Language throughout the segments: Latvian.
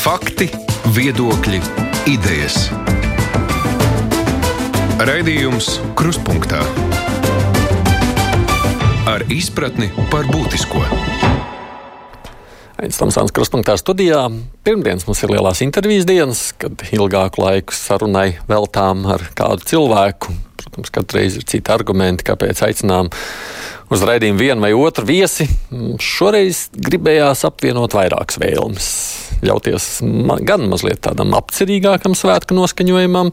Fakti, viedokļi, idejas. Raidījums Kruspunkta ar izpratni par būtisko. Aizsmeļamies krustpunktā studijā. Pirmdienas mums ir lielās intervijas dienas, kad ilgāku laiku sarunai veltām ar kādu cilvēku. Protams, katru reizi ir citi argumenti, kāpēc aicinām uz raidījumu vienu vai otru viesi. Šoreiz gribējās apvienot vairākas vēlmes. Ļauties gan mazliet tādam apcerīgākam svētku noskaņojumam,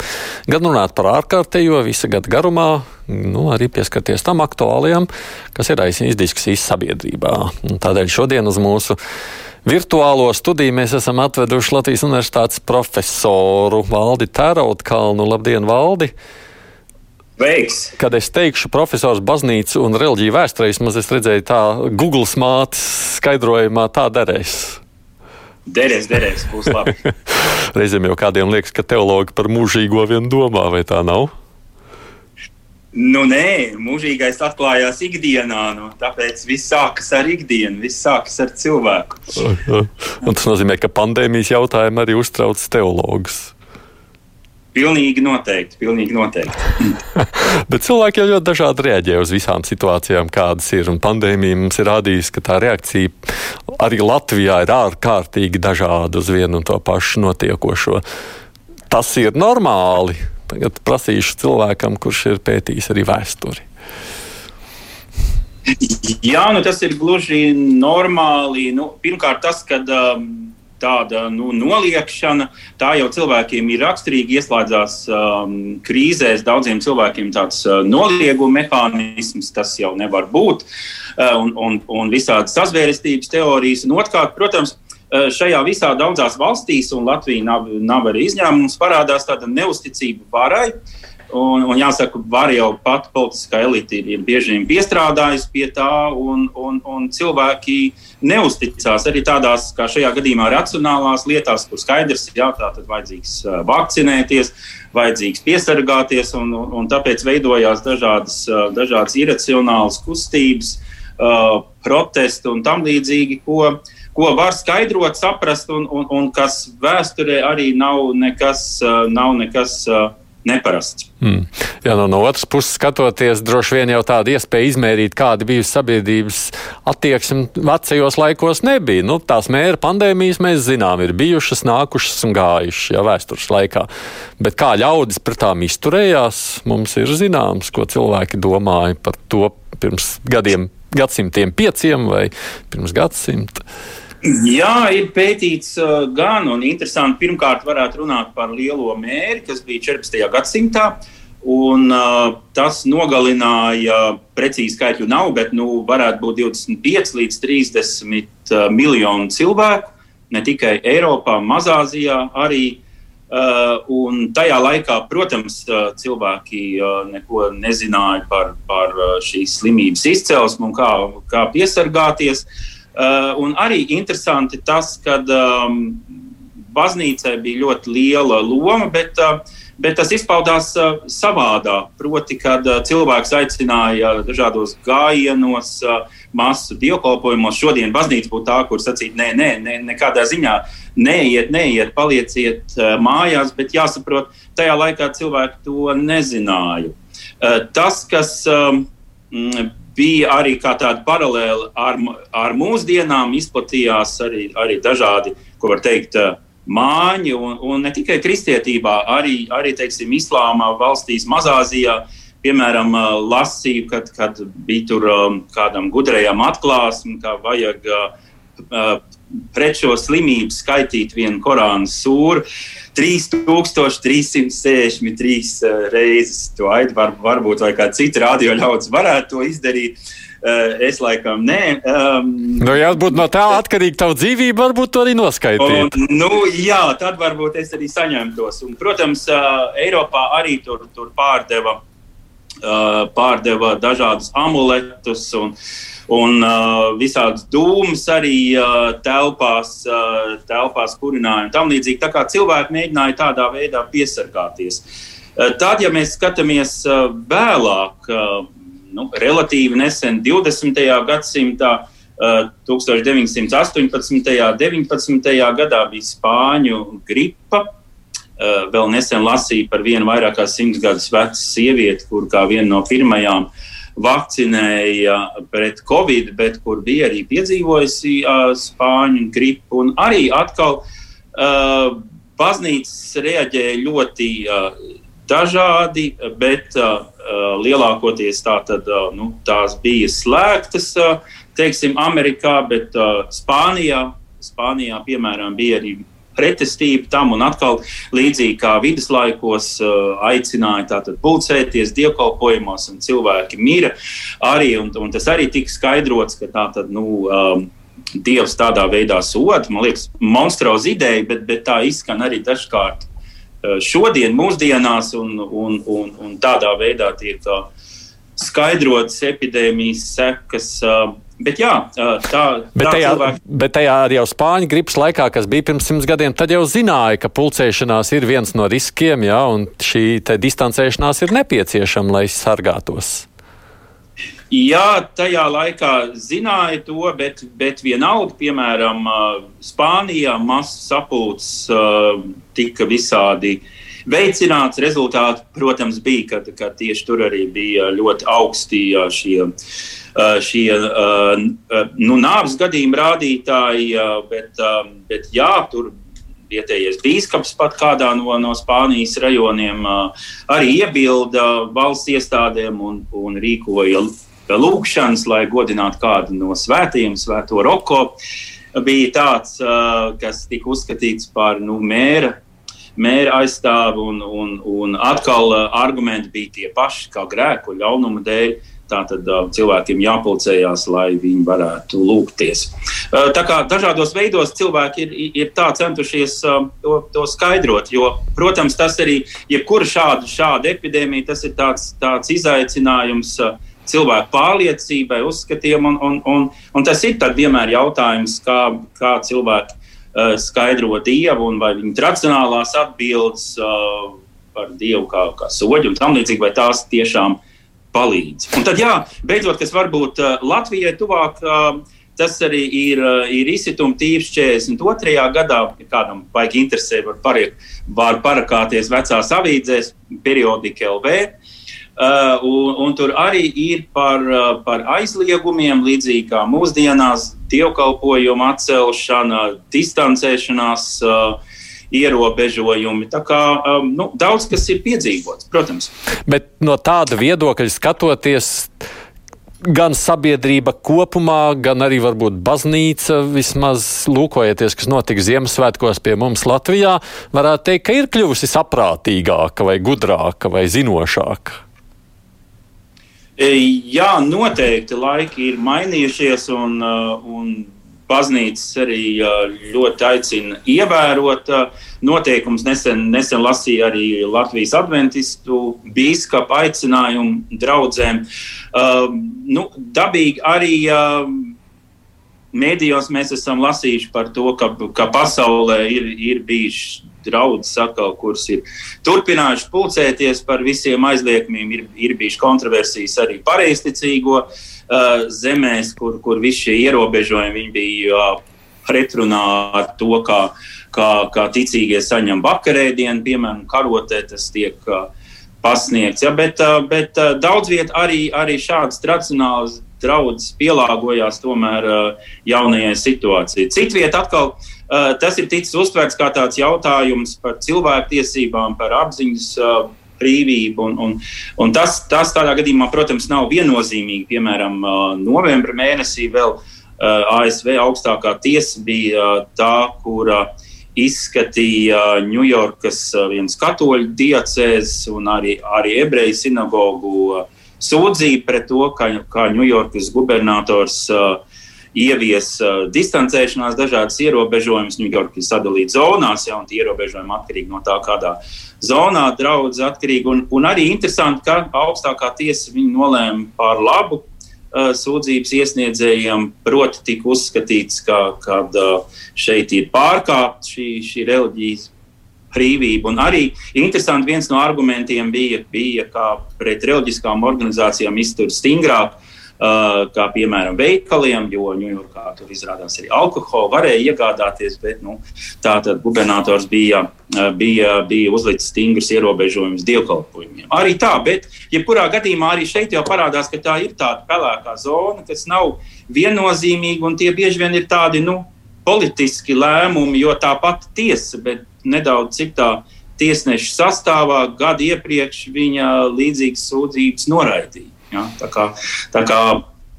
gan runāt par ārkārtējo visa gada garumā, nu, arī pieskarties tam aktuālajam, kas ir aizsīs diskusijas sabiedrībā. Un tādēļ šodien uz mūsu virtuālo studiju mēs esam atveduši Latvijas Universitātes profesoru Valdi Tērautkalnu. Labdien, Valdi! Veiks. Kad es teikšu profesors baznīcu un reliģiju vēsturēs, maz es redzēju tā Google smāts skaidrojumā tā derēs. Derēs, derēs, būs labi. Reizēm jau kādiem liekas, ka teologi par mūžīgo vien domā, vai tā nav? Nu, nē, mūžīgais atklājās ikdienā. Nu, tāpēc viss sākas ar ikdienu, viss sākas ar cilvēku. Un tas nozīmē, ka pandēmijas jautājumi arī uztrauc teologus. Pilnīgi noteikti. Pilnīgi noteikti. Bet cilvēki jau ļoti dažādi reaģē uz visām situācijām, kādas ir. Un pandēmija mums ir rādījusi, ka tā reakcija arī Latvijā ir ārkārtīgi dažāda uz vienu un to pašu notiekošo. Tas ir normāli. Tagad prasīšu cilvēkam, kurš ir pētījis arī vēsturi. Jā, nu tas ir gluži normāli. Nu, pirmkārt, tas, ka um, tāda nu, noliekšana, tā jau cilvēkiem ir raksturīga, ieslēdzās um, krīzēs. Daudziem cilvēkiem tāds uh, nolieguma mehānisms, tas jau nevar būt, uh, un, un, un visādas sazvērestības teorijas. Un otrkārt, protams, uh, šajā visā daudzās valstīs, un Latvija nav, nav arī izņēmums, parādās tāda neusticība varai. Un, un jāsaka, var jau pat politiskā elite ir bieži piestrādājusi pie tā, un, un, un cilvēki neusticās arī tādās, kā šajā gadījumā, racionālās lietās, kur skaidrs ir, jā, tā tad vajadzīgs vakcinēties, vajadzīgs piesargāties, un, un, un tāpēc veidojās dažādas, dažādas iracionālas kustības, uh, protesti un tam līdzīgi, ko, ko var skaidrot, saprast, un, un, un kas vēsturē arī nav nekas. Nav nekas uh, neparasts. Hmm. Jā, no, no otras puses, skatoties, droši vien jau tāda iespēja izmērīt, kāda bija sabiedrības attieksme vecajos laikos, nebija. Nu, tās mēra pandēmijas mēs zinām, ir bijušas, nākušas un gājušas jau vēstures laikā. Bet kā ļaudis pret tām izturējās, mums ir zināms, ko cilvēki domāja par to pirms gadiem, gadsimtiem pieciem vai pirms gadsimta. Jā, ir pētīts uh, gan, un interesanti, pirmkārt, varētu runāt par lielo mēri, kas bija 14. gadsimtā. Un, uh, tas nogalināja, precīzi skaitļu nav, bet nu, varētu būt 25 līdz 30 uh, miljonu cilvēku. Ne tikai Eiropā, Mazāzijā arī. Uh, tajā laikā, protams, uh, cilvēki uh, neko nezināja par, par uh, šīs slimības izcelsmu un kā, kā piesargāties. Uh, un arī interesanti tas, ka um, baznīcai bija ļoti liela loma, bet, uh, bet tas izpaudās uh, savādāk. Proti, kad cilvēks aicināja dažādos gājienos, masu dievkalpojumos. Šodien baznīca būtu tā, kur sacīt, nē, nē, nē nekādā ziņā neiet, neiet, palieciet mājās, bet jāsaprot, tajā laikā cilvēki to nezināja. Tas, kas um, bija arī tāda paralēla ar, ar mūsdienām, izplatījās arī, arī dažādi, ko var teikt, eh, māņi, un, un ne tikai kristietībā, arī, arī teiksim, islāma valstīs, Mazāzijā. Piemēram, eh, lasīju, kad, kad bija tur um, kādam gudrajam atklāsme, ka vajag pret šo slimību skaitīt vienu Korānu sūru. 3363 uh, reizes. To aidu var, varbūt vai kāds cits radio ļaudis varētu to izdarīt. Uh, es laikam nē. Um, nu, ja būtu no tā atkarīga tava dzīvība, varbūt to arī noskaidrot. Nu, jā, tad varbūt es arī saņemtos. Un, protams, uh, Eiropā arī tur, tur pārdeva, pārdeva dažādus amuletus. Un, uh, un uh, visādas dūmas arī uh, telpās, uh, telpās kurināja un tam līdzīgi. Tā kā cilvēki mēģināja tādā veidā piesargāties. Uh, tad, ja mēs skatāmies uh, vēlāk, uh, nu, relatīvi nesen 20. gadsimtā, 1918. un 19. gadā bija spāņu gripa. Vēl nesen lasīju par vienu vairāk kā simts gadus vecu sievieti, kur kā viena no pirmajām vakcinēja pret covid, bet kur bija arī piedzīvojusi spāņu gripu. Un arī atkal baznīcas reaģēja ļoti dažādi, bet lielākoties tā tad, nu, tās bija slēgtas teiksim, Amerikā, bet uh, Spānijā, Spānijā, piemēram, bija arī pretestība tam, un atkal līdzīgi kā viduslaikos uh, aicināja tātad pulcēties dievkalpojumos, un cilvēki mira arī, un, un tas arī tika skaidrots, ka tātad, nu, um, Dievs tādā veidā soda. Man liekas, monstruoza ideja, bet, bet tā izskan arī dažkārt uh, šodien, mūsdienās, un, un, un, un tādā veidā tiek uh, skaidrotas epidēmijas sekas. Uh, Bet jā, tā, bet tā tajā, cilvēki... bet tajā jau spāņu gripas laikā, kas bija pirms simts gadiem, tad jau zināja, ka pulcēšanās ir viens no riskiem, jā, un šī distancēšanās ir nepieciešama, lai sargātos. Jā, tajā laikā zināja to, bet, bet vienalga, piemēram, Spānijā masas sapulces tika visādi veicināts. Rezultāti, protams, bija, ka, ka tieši tur arī bija ļoti augsti šie šie eh, eh, nu, nāves gadījuma rādītāji, bet, bet jā, tur vietējais bīskaps pat kādā no, no Spānijas rajoniem arī iebilda valsts iestādēm un, un rīkoja lūgšanas, lai godinātu kādu no svētajiem, Svēto Roko. Bija tāds, kas tika uzskatīts par nu, mēra mēra aizstāvu, un, un, un atkal argumenti bija tie paši, kā grēku, ļaunuma dēļ. Tātad uh, cilvēkiem jāpulcējās, lai viņi varētu lūgties. Uh, tā kā dažādos veidos cilvēki ir, ir tā centušies uh, to, to skaidrot, jo, protams, tas arī, jebkura šāda, šāda epidēmija, tas ir tāds, tāds izaicinājums cilvēku pārliecībai, uzskatiem, un, un, un, un tas ir vienmēr jautājums, kā, kā cilvēki skaidro Dievu un vai viņu tradicionālās atbildes par Dievu kā, kā soļu un tam līdzīgi, vai tās tiešām palīdz. Un tad, jā, beidzot, kas varbūt uh, Latvijai tuvāk. Uh, Tas arī ir, uh, ir izsituma tīvs 42. gadā. Kādam vajag interesē, var, pariek, var parakāties vecās avīzēs, periodika LV. Uh, un, un tur arī ir par, par aizliegumiem, līdzīgi kā mūsdienās, dievkalpojumu atcelšana, distancēšanās. Uh, ierobežojumi. Tā kā um, nu, daudz kas ir piedzīvots, protams. Bet no tāda viedokļa skatoties. Gan sabiedrība kopumā, gan arī varbūt baznīca, vismaz lūkojieties, kas notika Ziemassvētkos pie mums Latvijā, varētu teikt, ka ir kļuvusi saprātīgāka, vai gudrāka, vai zinošāka. E, jā, noteikti laiki ir mainījušies, un, uh, un baznīcas arī ļoti aicina ievērot noteikumus. Nesen, nesen lasīju arī Latvijas adventistu biskupa aicinājumu draudzēm. Uh, nu, dabīgi arī uh, mēdījos mēs esam lasījuši par to, ka, ka pasaulē ir, ir bijuši draugi, atkal, kurus ir turpinājuši pulcēties par visiem aizliegumiem. Ir, ir bijušas kontroversijas arī pareizticīgo uh, zemēs, kur, kur visi šie ierobežojumi bija uh, pretrunā ar to, kā, kā, kā ticīgie saņem vakarēdienu, piemēram, karotē tas tiek. Uh, pasniegts. Ja, bet uh, bet uh, daudz vietā arī, arī šādas tradicionālas draudzes pielāgojās tomēr uh, jaunajai situācijai. Citviet atkal uh, tas ir ticis uztverts kā tāds jautājums par cilvēktiesībām, par apziņas uh, brīvību. Un, un, un tas, tas tādā gadījumā, protams, nav viennozīmīgi. Piemēram, novembra mēnesī vēl ASV augstākā tiesa bija tā, kura izskatīja Ņujorkas viens katoļu diacēzes un arī, arī ebreju sinagogu sūdzību pret to, ka, kā Ņujorkas gubernators ievies uh, distancēšanās, dažādas ierobežojumus. Ņujorka ir sadalīta zonās, ja, un tie ierobežojumi atkarīgi no tā, kādā zonā draudzes atkarīgi. Un, un arī interesanti, ka augstākā tiesa nolēma par labu uh, sūdzības iesniedzējiem, proti, tika uzskatīts, ka kad, uh, šeit ir pārkāpta šī, šī reliģijas brīvību. Un arī interesanti viens no argumentiem bija, bija kā pret reliģiskām organizācijām iztur stingrāk kā piemēram veikaliem, jo Ņujorkā tur izrādās arī alkoholu varēja iegādāties, bet nu, tā tad gubernators bija, uh, bija, bija uzlicis stingrus ierobežojumus dievkalpojumiem. Arī tā, bet jebkurā ja gadījumā arī šeit jau parādās, ka tā ir tāda pelēkā zona, kas nav viennozīmīga un tie bieži vien ir tādi nu, politiski lēmumi, jo tā pati tiesa, bet nedaudz citā tiesneša sastāvā gadu iepriekš viņa līdzīgas sūdzības noraidīja. Ja? Tā kā, tā kā,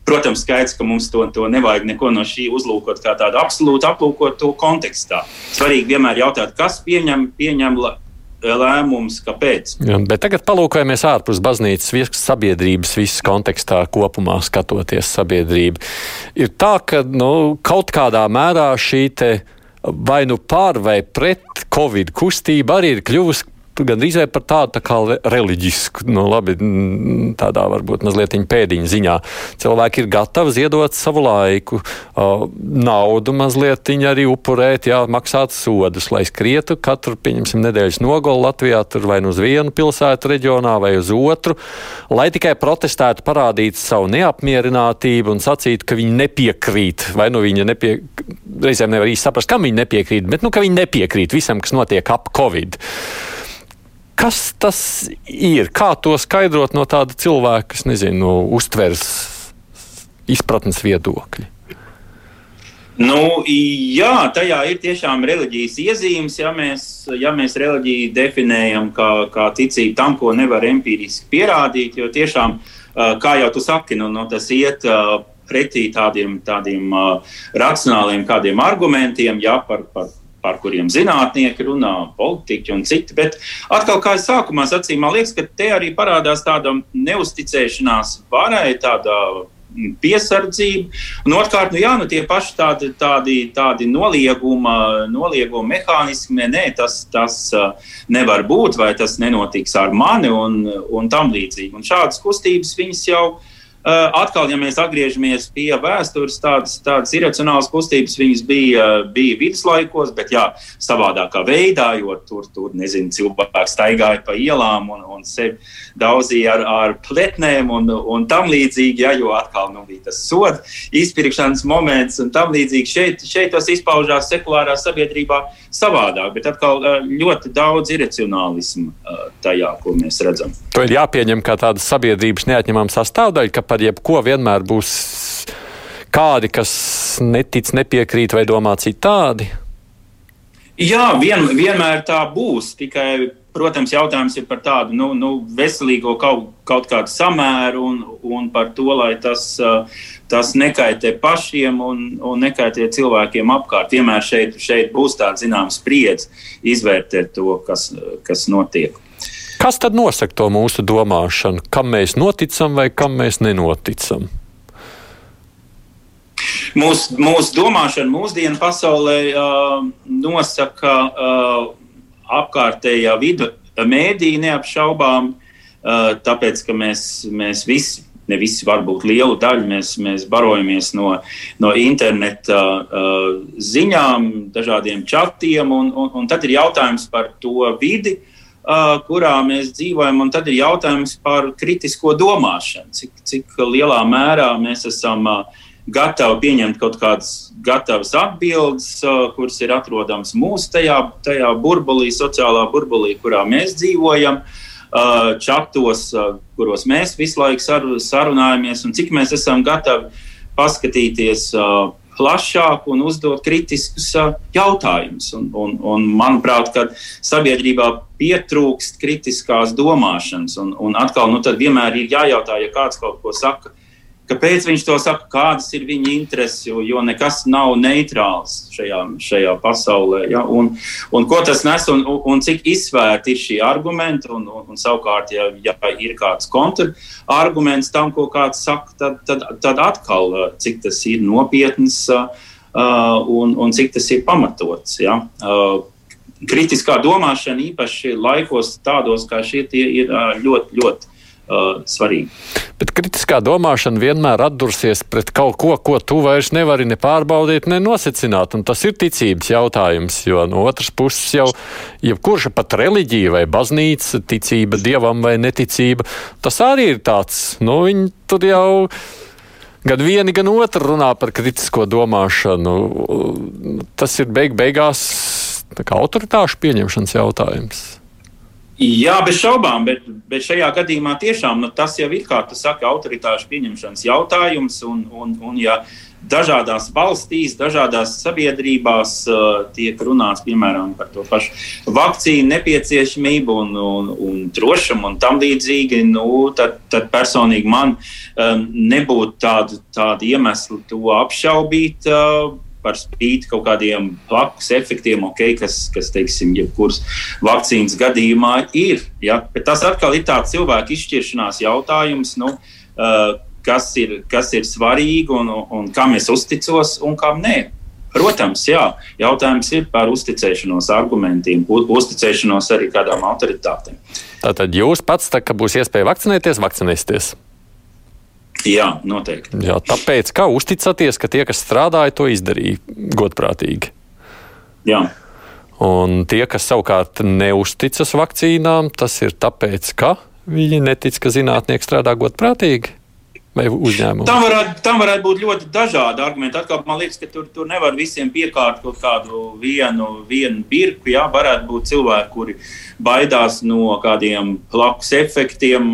protams, skaidrs, ka mums to, to nevajag neko no šī uzlūkot kā tādu absolūti aplūkot to kontekstā. Svarīgi vienmēr jautāt, kas pieņem, pieņem lēmums, kāpēc. Ja, bet tagad palūkojamies ārpus baznīcas, visas sabiedrības, visas kontekstā kopumā skatoties sabiedrību. Ir tā, ka nu, kaut kādā mērā šī vai nu pār vai pret Covid kustība arī ir kļuvusi gandrīz par tādu tā kā reliģisku, nu, labi, tādā varbūt mazliet pēdiņa ziņā. Cilvēki ir gatavi ziedot savu laiku, naudu mazliet arī upurēt, jā, maksāt sodus, lai skrietu katru, pieņemsim, nedēļas nogolu Latvijā, tur vai nu uz vienu pilsētu reģionā vai uz otru, lai tikai protestētu, parādītu savu neapmierinātību un sacītu, ka viņi nepiekrīt, vai nu viņi nepie, reizēm nevar īsti saprast, kam viņi nepiekrīt, bet nu, ka viņi nepiekrīt visam, kas notiek ap Covid. Kas tas ir? Kā to skaidrot no tāda cilvēka, kas nezinu, no uztveres, izpratnes viedokļa? Nu, jā, tajā ir tiešām reliģijas iezīmes. Ja mēs, ja mēs reliģiju definējam kā, kā ticību tam, ko nevar empiriski pierādīt, jo tiešām, kā jau tu saki, nu, nu, tas iet pretī tādiem, tādiem racionāliem kādiem argumentiem, ja, par, par par kuriem zinātnieki runā, politiķi un citi. Bet atkal, kā es sākumā sacīju, man liekas, ka te arī parādās tāda neusticēšanās varai, tāda mm, piesardzība. Un otrkārt, nu, jā, nu, tie paši tādi, tādi, tādi nolieguma, nolieguma mehānismi, nē, tas, tas nevar būt, vai tas nenotiks ar mani un, un tam līdzīgi. Un šādas kustības viņas jau ir Uh, atkal, ja mēs atgriežamies pie vēstures, tādas, tādas iracionālas kustības viņas bija, bija viduslaikos, bet jā, savādākā veidā, jo tur, tur nezinu, cilvēki staigāja pa ielām un, un sevi daudzīja ar, ar pletnēm un, un tam līdzīgi, jā, jo atkal nu, bija tas soda izpirkšanas moments un tam līdzīgi. Šeit, šeit tas izpaužās sekulārā sabiedrībā savādāk, bet atkal uh, ļoti daudz iracionālismu uh, tajā, ko mēs redzam. To ir jāpieņem kā tāda sabiedrības neatņemama sastāvdaļa, par jebko vienmēr būs kādi, kas netic, nepiekrīt vai domā citādi? Jā, vien, vienmēr tā būs. Tikai, protams, jautājums ir par tādu nu, nu, veselīgo kaut, kaut kādu samēru un, un par to, lai tas, tas nekaitē pašiem un, un nekaitē cilvēkiem apkārt. Vienmēr šeit, šeit būs tāds zināms spriedzi izvērtēt to, kas, kas notiek. Kas tad nosaka to mūsu domāšanu, kam mēs noticam vai kam mēs nenoticam? Mūsu mūs domāšana mūsdienu pasaulē uh, nosaka uh, apkārtējā vidu mēdīja neapšaubām, uh, tāpēc ka mēs, mēs visi ne visi, varbūt lielu daļu mēs, mēs barojamies no, no interneta uh, ziņām, dažādiem čatiem, un, un, un tad ir jautājums par to vidi, kurā mēs dzīvojam. Un tad ir jautājums par kritisko domāšanu. Cik, cik lielā mērā mēs esam gatavi pieņemt kaut kādas gatavas atbildes, kuras ir atrodamas mūsu tajā, tajā burbulī, sociālā burbulī, kurā mēs dzīvojam. Čatos, kuros mēs visu laiku sarunājamies, un cik mēs esam gatavi paskatīties uh, plašāk un uzdot kritiskus jautājumus. Un, un, un manuprāt, ka sabiedrībā pietrūkst kritiskās domāšanas. Un, un atkal, nu, tad vienmēr ir jājautā, ja kāds kaut ko saka, Kāpēc viņš to saka, kādas ir viņa intereses, jo, jo nekas nav neitrāls šajā, šajā pasaulē. Ja? Un, un ko tas nes un, un cik izsvērti ir šie argumenti, un, un, un savukārt, ja, ja ir kāds kontrarguments tam, ko kāds saka, tad, tad, tad atkal cik tas ir nopietns uh, un, un cik tas ir pamatots. Ja? Uh, kritiskā domāšana īpaši laikos tādos kā šie ir ļoti, ļoti uh, svarīgi. Bet kritiskā domāšana vienmēr atdursies pret kaut ko, ko tu vairs nevari ne pārbaudīt, ne nosecināt. Un tas ir ticības jautājums, jo no otras puses jau jebkurš pat reliģija vai baznīca, ticība dievam vai neticība, tas arī ir tāds, nu, viņi tur jau gan vieni, gan otri runā par kritisko domāšanu. Tas ir beig beigās autoritāšu pieņemšanas jautājums. Jā, bez šaubām, bet, bet šajā gadījumā tiešām nu, tas jau ir, kā tu saki, autoritāšu pieņemšanas jautājums. Un, un, un ja dažādās valstīs, dažādās sabiedrībās uh, tiek runāts piemēram par to pašu vakcīnu nepieciešamību un, un, un drošumu un tam līdzīgi, nu, tad, tad personīgi man um, nebūtu tādu, tādu iemeslu to apšaubīt. Uh, par spīti kaut kādiem blakus efektiem, okay, kas, kas teiksim, jebkuras vakcīnas gadījumā ir. Ja? Bet tas atkal ir tāds cilvēku izšķiršanās jautājums. Nu, uh, kas ir, kas ir svarīgi un, un kam es uzticos un kam nē. Protams, jā, jautājums ir par uzticēšanos argumentiem, uzticēšanos arī kādām autoritātēm. Tātad jūs pats, tā, kad būs iespēja vakcinēties, vakcinēsieties? Jā, noteikti. Jā, tāpēc kā uzticaties, ka tie, kas strādāja, to izdarīja godprātīgi? Jā. Un tie, kas savukārt neusticas vakcīnām, tas ir tāpēc, ka viņi netic, ka zinātnieki strādā godprātīgi vai uzņēmumu? Tam varētu, tam varētu būt ļoti dažādi argumenti. Atkal man liekas, ka tur, tur nevar visiem piekārt kaut kādu vienu, vienu birku. Jā, varētu būt cilvēki, kuri baidās no kādiem blakus efektiem.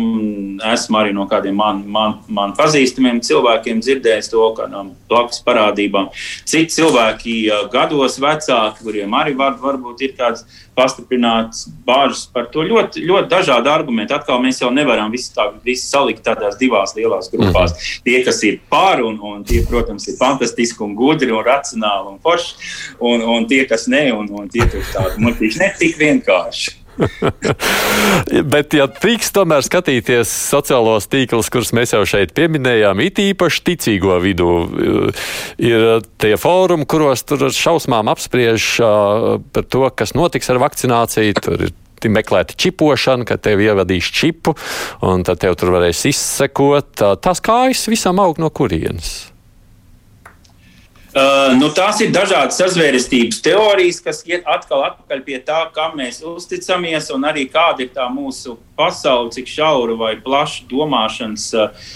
Esmu arī no kādiem man, man, man pazīstamiem cilvēkiem dzirdējis to, kādām blakus parādībām. Citi cilvēki gados vecāki, kuriem arī var, varbūt ir kāds pastiprināts bāžas par to. Ļoti, ļoti dažādi argumenti. Atkal mēs jau nevaram visu, tā, visu salikt tādās divās lielās grupās. Mm -hmm. Tie, kas ir pār, un, un tie, protams, ir fantastiski un gudri un racionāli un forši, un, un tie, kas ne, un, un tie, kas tādi muļķīgi, ne tik vienkārši. Bet, ja drīkst tomēr skatīties sociālos tīklus, kurus mēs jau šeit pieminējām, it īpaši ticīgo vidū, ir tie fórumi, kuros tur šausmām apspriež par to, kas notiks ar vakcināciju. Tur ir meklēta čipošana, ka tev ievadīs čipu, un tad tev tur varēs izsekot. Tās kājas visam aug no kurienes? Uh, nu, tās ir dažādas sazvērestības teorijas, kas iet atkal atpakaļ pie tā, kam mēs uzticamies, un arī kāda ir tā mūsu pasaule, cik šaura vai plaša domāšanas uh,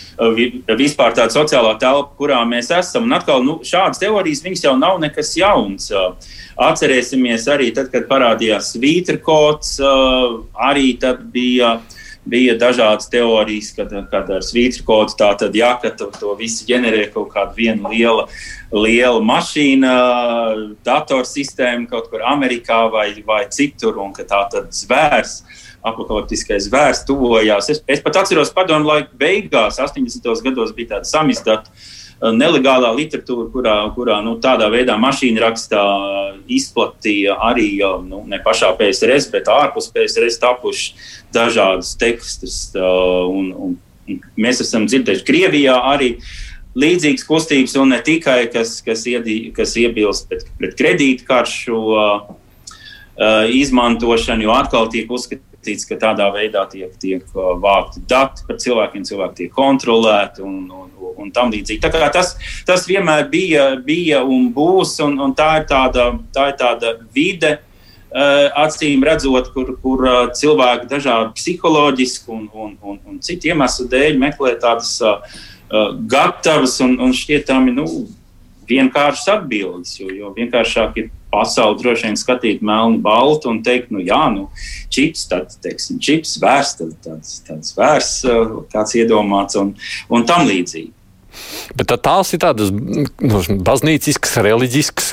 vispār tāda sociālā telpa, kurā mēs esam. Un atkal nu, šādas teorijas jau nav nekas jauns. Uh, atcerēsimies arī tad, kad parādījās svītrkots, uh, arī tad bija. Uh, bija dažādas teorijas, kad, kad ar svītru kodu tā tad jā, ka to, to visu ģenerē kaut kāda viena liela, liela mašīna, datorsistēma kaut kur Amerikā vai, vai citur, un ka tā tad zvērs. Apokaliptiskais zvērs tuvojās. Es, es pat atceros, padomu laiku beigās, 80. gados bija tāda samizdata uh, nelegālā literatūra, kurā, kurā nu, tādā veidā mašīna rakstā izplatīja arī nu, ne pašā PSRS, bet ārpus PSRS tapuši dažādus tekstus. Eh, un, un mēs esam dzirdējuši Krievijā arī līdzīgas kustības, un ne tikai kas, kas, iedī, kas iebilst pret, pret kredītkaršu uh, izmantošanu, jo atkal tiek uzskatīts ka tādā veidā tiek, tiek uh, vākti dati par cilvēkiem, cilvēki tiek kontrolēti un, un, un tam līdzīgi. Tas, tas vienmēr bija, bija un būs, un, un tā, ir tāda, tā ir tāda vide. Uh, acīm redzot, kur, kur uh, cilvēki dažādi psiholoģiski un, un, un, un citu iemeslu dēļ meklē tādas uh, gatavas un, un šķietami nu, vienkāršas atbildes. Jo, jo vienkāršāk ir pasauli droši vien skatīt melnu, baltu un teikt, nu, jā, nu, čips, tad, teiksim, čips, vērs, tad, tāds, tāds vērs, uh, kāds iedomāts un, un tam līdzīgi. Bet tās ir tādas nu, baznīciskas, reliģiskas,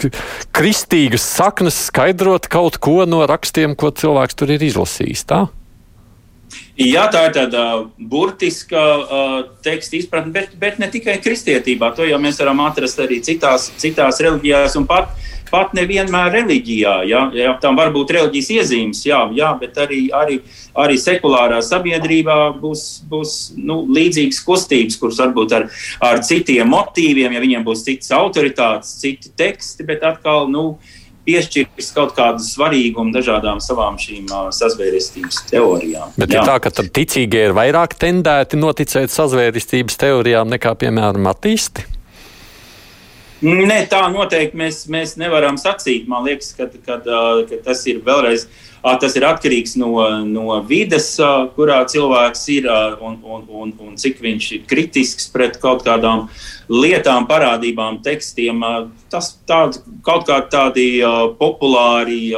kristīgas saknes, skaidrot kaut ko no rakstiem, ko cilvēks tur ir izlasījis. Tā? Jā, tā ir tāda burtiska uh, teksta izpratne, bet, bet ne tikai kristietībā. To jau mēs varam atrast arī citās, citās reliģijās un pat uh, pat nevienmēr reliģijā. Ja, ja, tam var būt reliģijas iezīmes, jā, jā bet arī, arī, arī sekulārā sabiedrībā būs, būs nu, līdzīgas kustības, kuras varbūt ar, ar citiem motīviem, ja viņiem būs citas autoritātes, citi teksti, bet atkal. Nu, piešķirs kaut kādu svarīgumu dažādām savām šīm uh, sazvērestības teorijām. Bet Jā. ir tā, ka ticīgie ir vairāk tendēti noticēt sazvērestības teorijām nekā, piemēram, attīsti? Nē, tā noteikti mēs, mēs nevaram sacīt. Man liekas, ka, ka, ka tas ir vēlreiz. Tas ir atkarīgs no, no vides, kurā cilvēks ir un, un, un, un cik viņš ir kritisks pret kaut kādām lietām, parādībām, tekstiem. Tas tād, kaut kā tādi populāri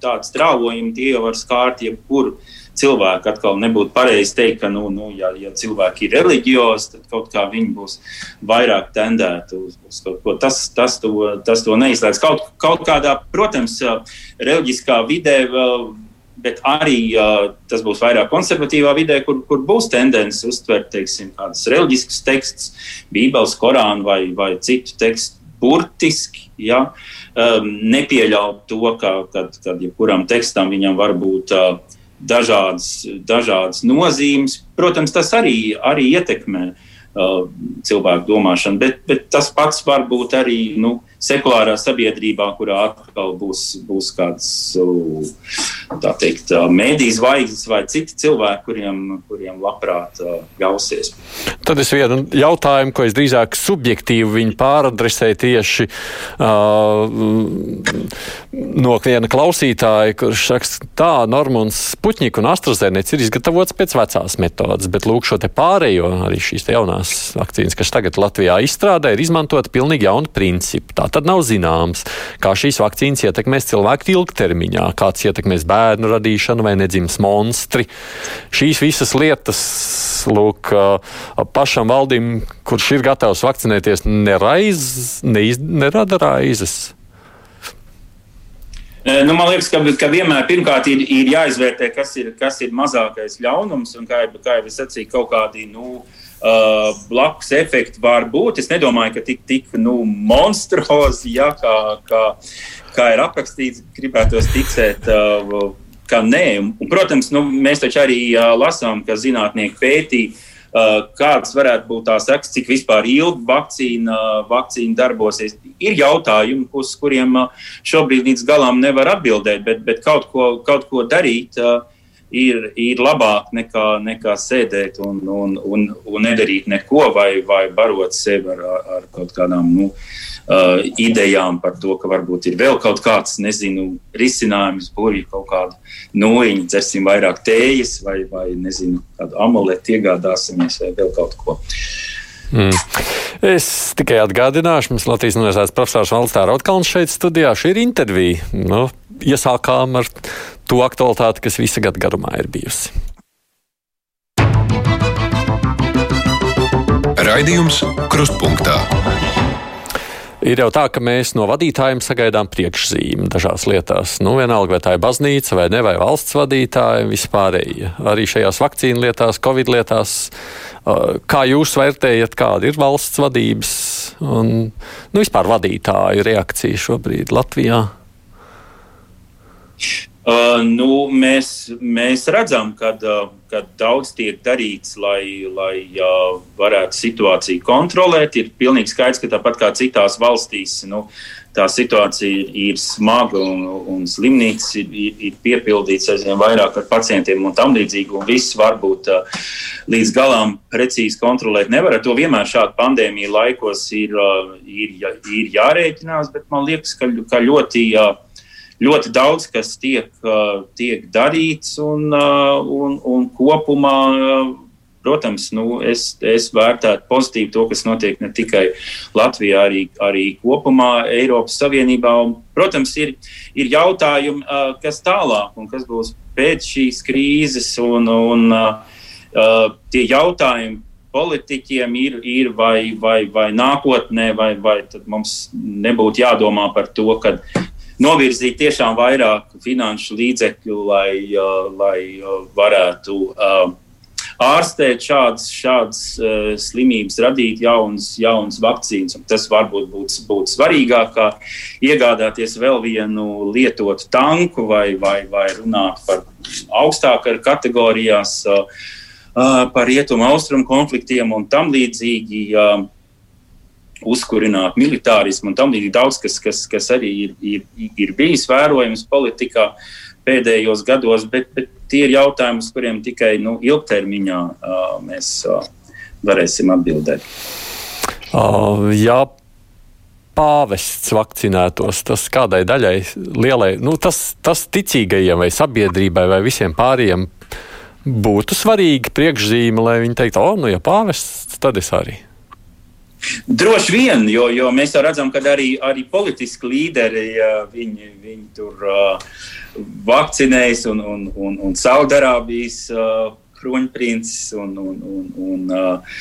strāvojumi, tie var skārt jebkuru. Ja cilvēku. Atkal nebūtu pareizi teikt, ka, nu, nu, ja, ja cilvēki ir reliģiozi, tad kaut kā viņi būs vairāk tendēti uz, uz kaut ko. Tas, tas, to, tas to neizslēdz. Kaut, kaut kādā, protams, reliģiskā vidē. Bet arī uh, tas būs vairāk konservatīvā vidē, kur, kur būs tendence uztvert teiksim, kādus reliģiskus tekstus, Bībeles, Korānu vai, vai citu tekstu burtiski. Ja? Um, nepieļaut to, ka kad, kad jebkuram tekstam viņam var būt uh, dažādas, dažādas nozīmes. Protams, tas arī, arī ietekmē uh, cilvēku domāšanu, bet, bet tas pats var būt arī nu, sekulārā sabiedrībā, kurā atkal būs, būs kāds teikt, mēdīs zvaigznes vai citi cilvēki, kuriem, kuriem labprāt ļausies. Tad es vienu jautājumu, ko es drīzāk subjektīvi pāradresēju tieši uh, no viena klausītāja, kurš saka, tā Normons Puķņika un AstraZeneca ir izgatavots pēc vecās metodas, bet lūk šo te pārējo, arī šīs te jaunās vakcīnas, kas tagad Latvijā izstrādē, ir izmantota pilnīgi jauna principa. Tā tad nav zināms, kā šīs vakcīnas ietekmēs cilvēku ilgtermiņā, kāds ietekmēs bērnu radīšanu vai nedzims monstri. Šīs visas lietas, lūk, pašam valdim, kurš ir gatavs vakcinēties, neraiz, neiz, nerada raizes. Nu, man liekas, ka, ka vienmēr pirmkārt ir, ir jāizvērtē, kas ir, kas ir mazākais ļaunums. Un, kā, kā jau es sacīju, kaut kādi nu, uh, blakus efekti var būt. Es nedomāju, ka tik, tik nu, monstruozi, ja, kā, kā, kā ir aprakstīts, gribētos ticēt. Uh, nē, un, protams, nu, mēs taču arī uh, lasām, ka zinātnieki pētīja, kādas varētu būt tās sekas, cik vispār ilgi vakcīna, vakcīna darbosies. Ir jautājumi, uz kuriem uh, šobrīd līdz galam nevar atbildēt, bet, bet kaut, ko, kaut ko darīt. Ir, ir labāk nekā, nekā sēdēt un, un, un, un nedarīt neko vai, vai barot sevi ar, ar kaut kādām nu, uh, idejām par to, ka varbūt ir vēl kaut kāds, nezinu, risinājums, burvju kaut kādu noiņu, dzersim vairāk tējas vai, vai nezinu, kādu amuletu iegādāsimies vai vēl kaut ko. Mm. Es tikai atgādināšu, mums Latvijas Universitātes profesors Valsts Rotkalns šeit studijā. Šī ir intervija. Nu, iesākām ar to aktualitāti, kas visa gada garumā ir bijusi. Raidījums Krustpunktā. Ir jau tā, ka mēs no vadītājiem sagaidām priekšzīmi dažās lietās. Nu, vienalga, vai tā ir baznīca vai ne, vai valsts vadītāji, vispārējie. Arī šajās vakcīnu lietās, covid lietās. Kā jūs vērtējat, kāda ir valsts vadības un nu, vispār vadītāju reakcija šobrīd Latvijā? Uh, nu, mēs, mēs redzam, ka uh, daudz tiek darīts, lai, lai uh, varētu situāciju kontrolēt. Ir pilnīgi skaidrs, ka tāpat kā citās valstīs, nu, tā situācija ir smaga un, un slimnīcas ir, ir, ir piepildīts aizvien vairāk ar pacientiem un tam līdzīgi. Un viss varbūt uh, līdz galam precīzi kontrolēt nevar. Ar to vienmēr šāda pandēmija laikos ir, uh, ir, ir jārēķinās, bet man liekas, ka, ka ļoti. Uh, ļoti daudz kas tiek, tiek darīts, un, un, un kopumā, protams, nu, es, es vērtētu pozitīvi to, kas notiek ne tikai Latvijā, arī, arī kopumā Eiropas Savienībā. Un, protams, ir, ir jautājumi, kas tālāk un kas būs pēc šīs krīzes, un, un tie jautājumi politiķiem ir, ir vai, vai, vai nākotnē, vai, vai mums nebūtu jādomā par to, ka novirzīt tiešām vairāk finanšu līdzekļu, lai, uh, lai uh, varētu uh, ārstēt šādas, šādas uh, slimības, radīt jaunas, jaunas vakcīnas. Tas varbūt būtu būt svarīgāk, kā iegādāties vēl vienu lietotu tanku vai, vai, vai runāt par augstākajām kategorijās, uh, uh, par rietumu austrumu konfliktiem un tam līdzīgi. Uh, uzkurināt militārismu un tam līdzīgi daudz, kas, kas, kas arī ir, ir, ir bijis vērojams politikā pēdējos gados, bet, bet tie ir jautājumi, uz kuriem tikai nu, ilgtermiņā uh, mēs uh, varēsim atbildēt. Uh, jā, pāvests vakcinētos, tas kādai daļai lielai, nu, tas, tas ticīgajiem vai sabiedrībai vai visiem pārējiem būtu svarīgi priekšzīme, lai viņi teiktu, o, nu, ja pāvests, tad es arī. Droši vien, jo, jo mēs redzam, ka arī, arī politiski līderi viņi, viņi tur uh, vakcinējas un, un, un, un Saudarābijas uh, kroņprincis un, un, un, un uh,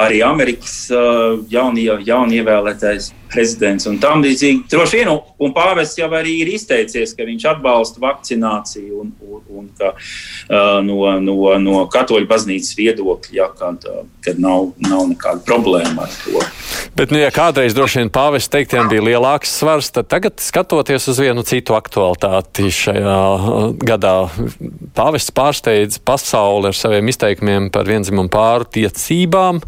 arī Amerikas uh, jaunie, jaunievēlētais prezidents un tam līdzīgi. Droši vien, un pāvests jau arī ir izteicies, ka viņš atbalsta vakcināciju un, un, un ka uh, no, no, no katoļu baznīcas viedokļa, ja, kad, kad nav, nav nekāda problēma ar to. Bet, nu, ja kādreiz droši vien pāvests teiktiem bija lielāks svars, tad tagad skatoties uz vienu citu aktualitāti šajā gadā, pāvests pārsteidz pasauli ar saviem izteikumiem par vienzimumu pāru tiecībām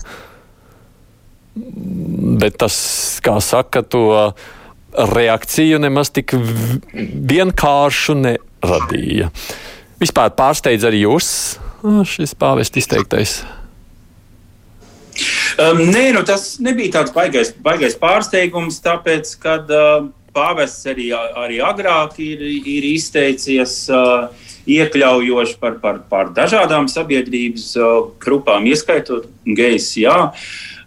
bet tas, kā saka, to reakciju nemaz tik vienkāršu neradīja. Vispār pārsteidz arī jūs šis pāvesta izteiktais. Um, nē, nu, tas nebija tāds baigais, baigais pārsteigums, tāpēc, ka uh, pāvests arī, arī agrāk ir, ir izteicies uh, iekļaujoši par, par, par dažādām sabiedrības uh, grupām, ieskaitot gejs. Jā. Uh,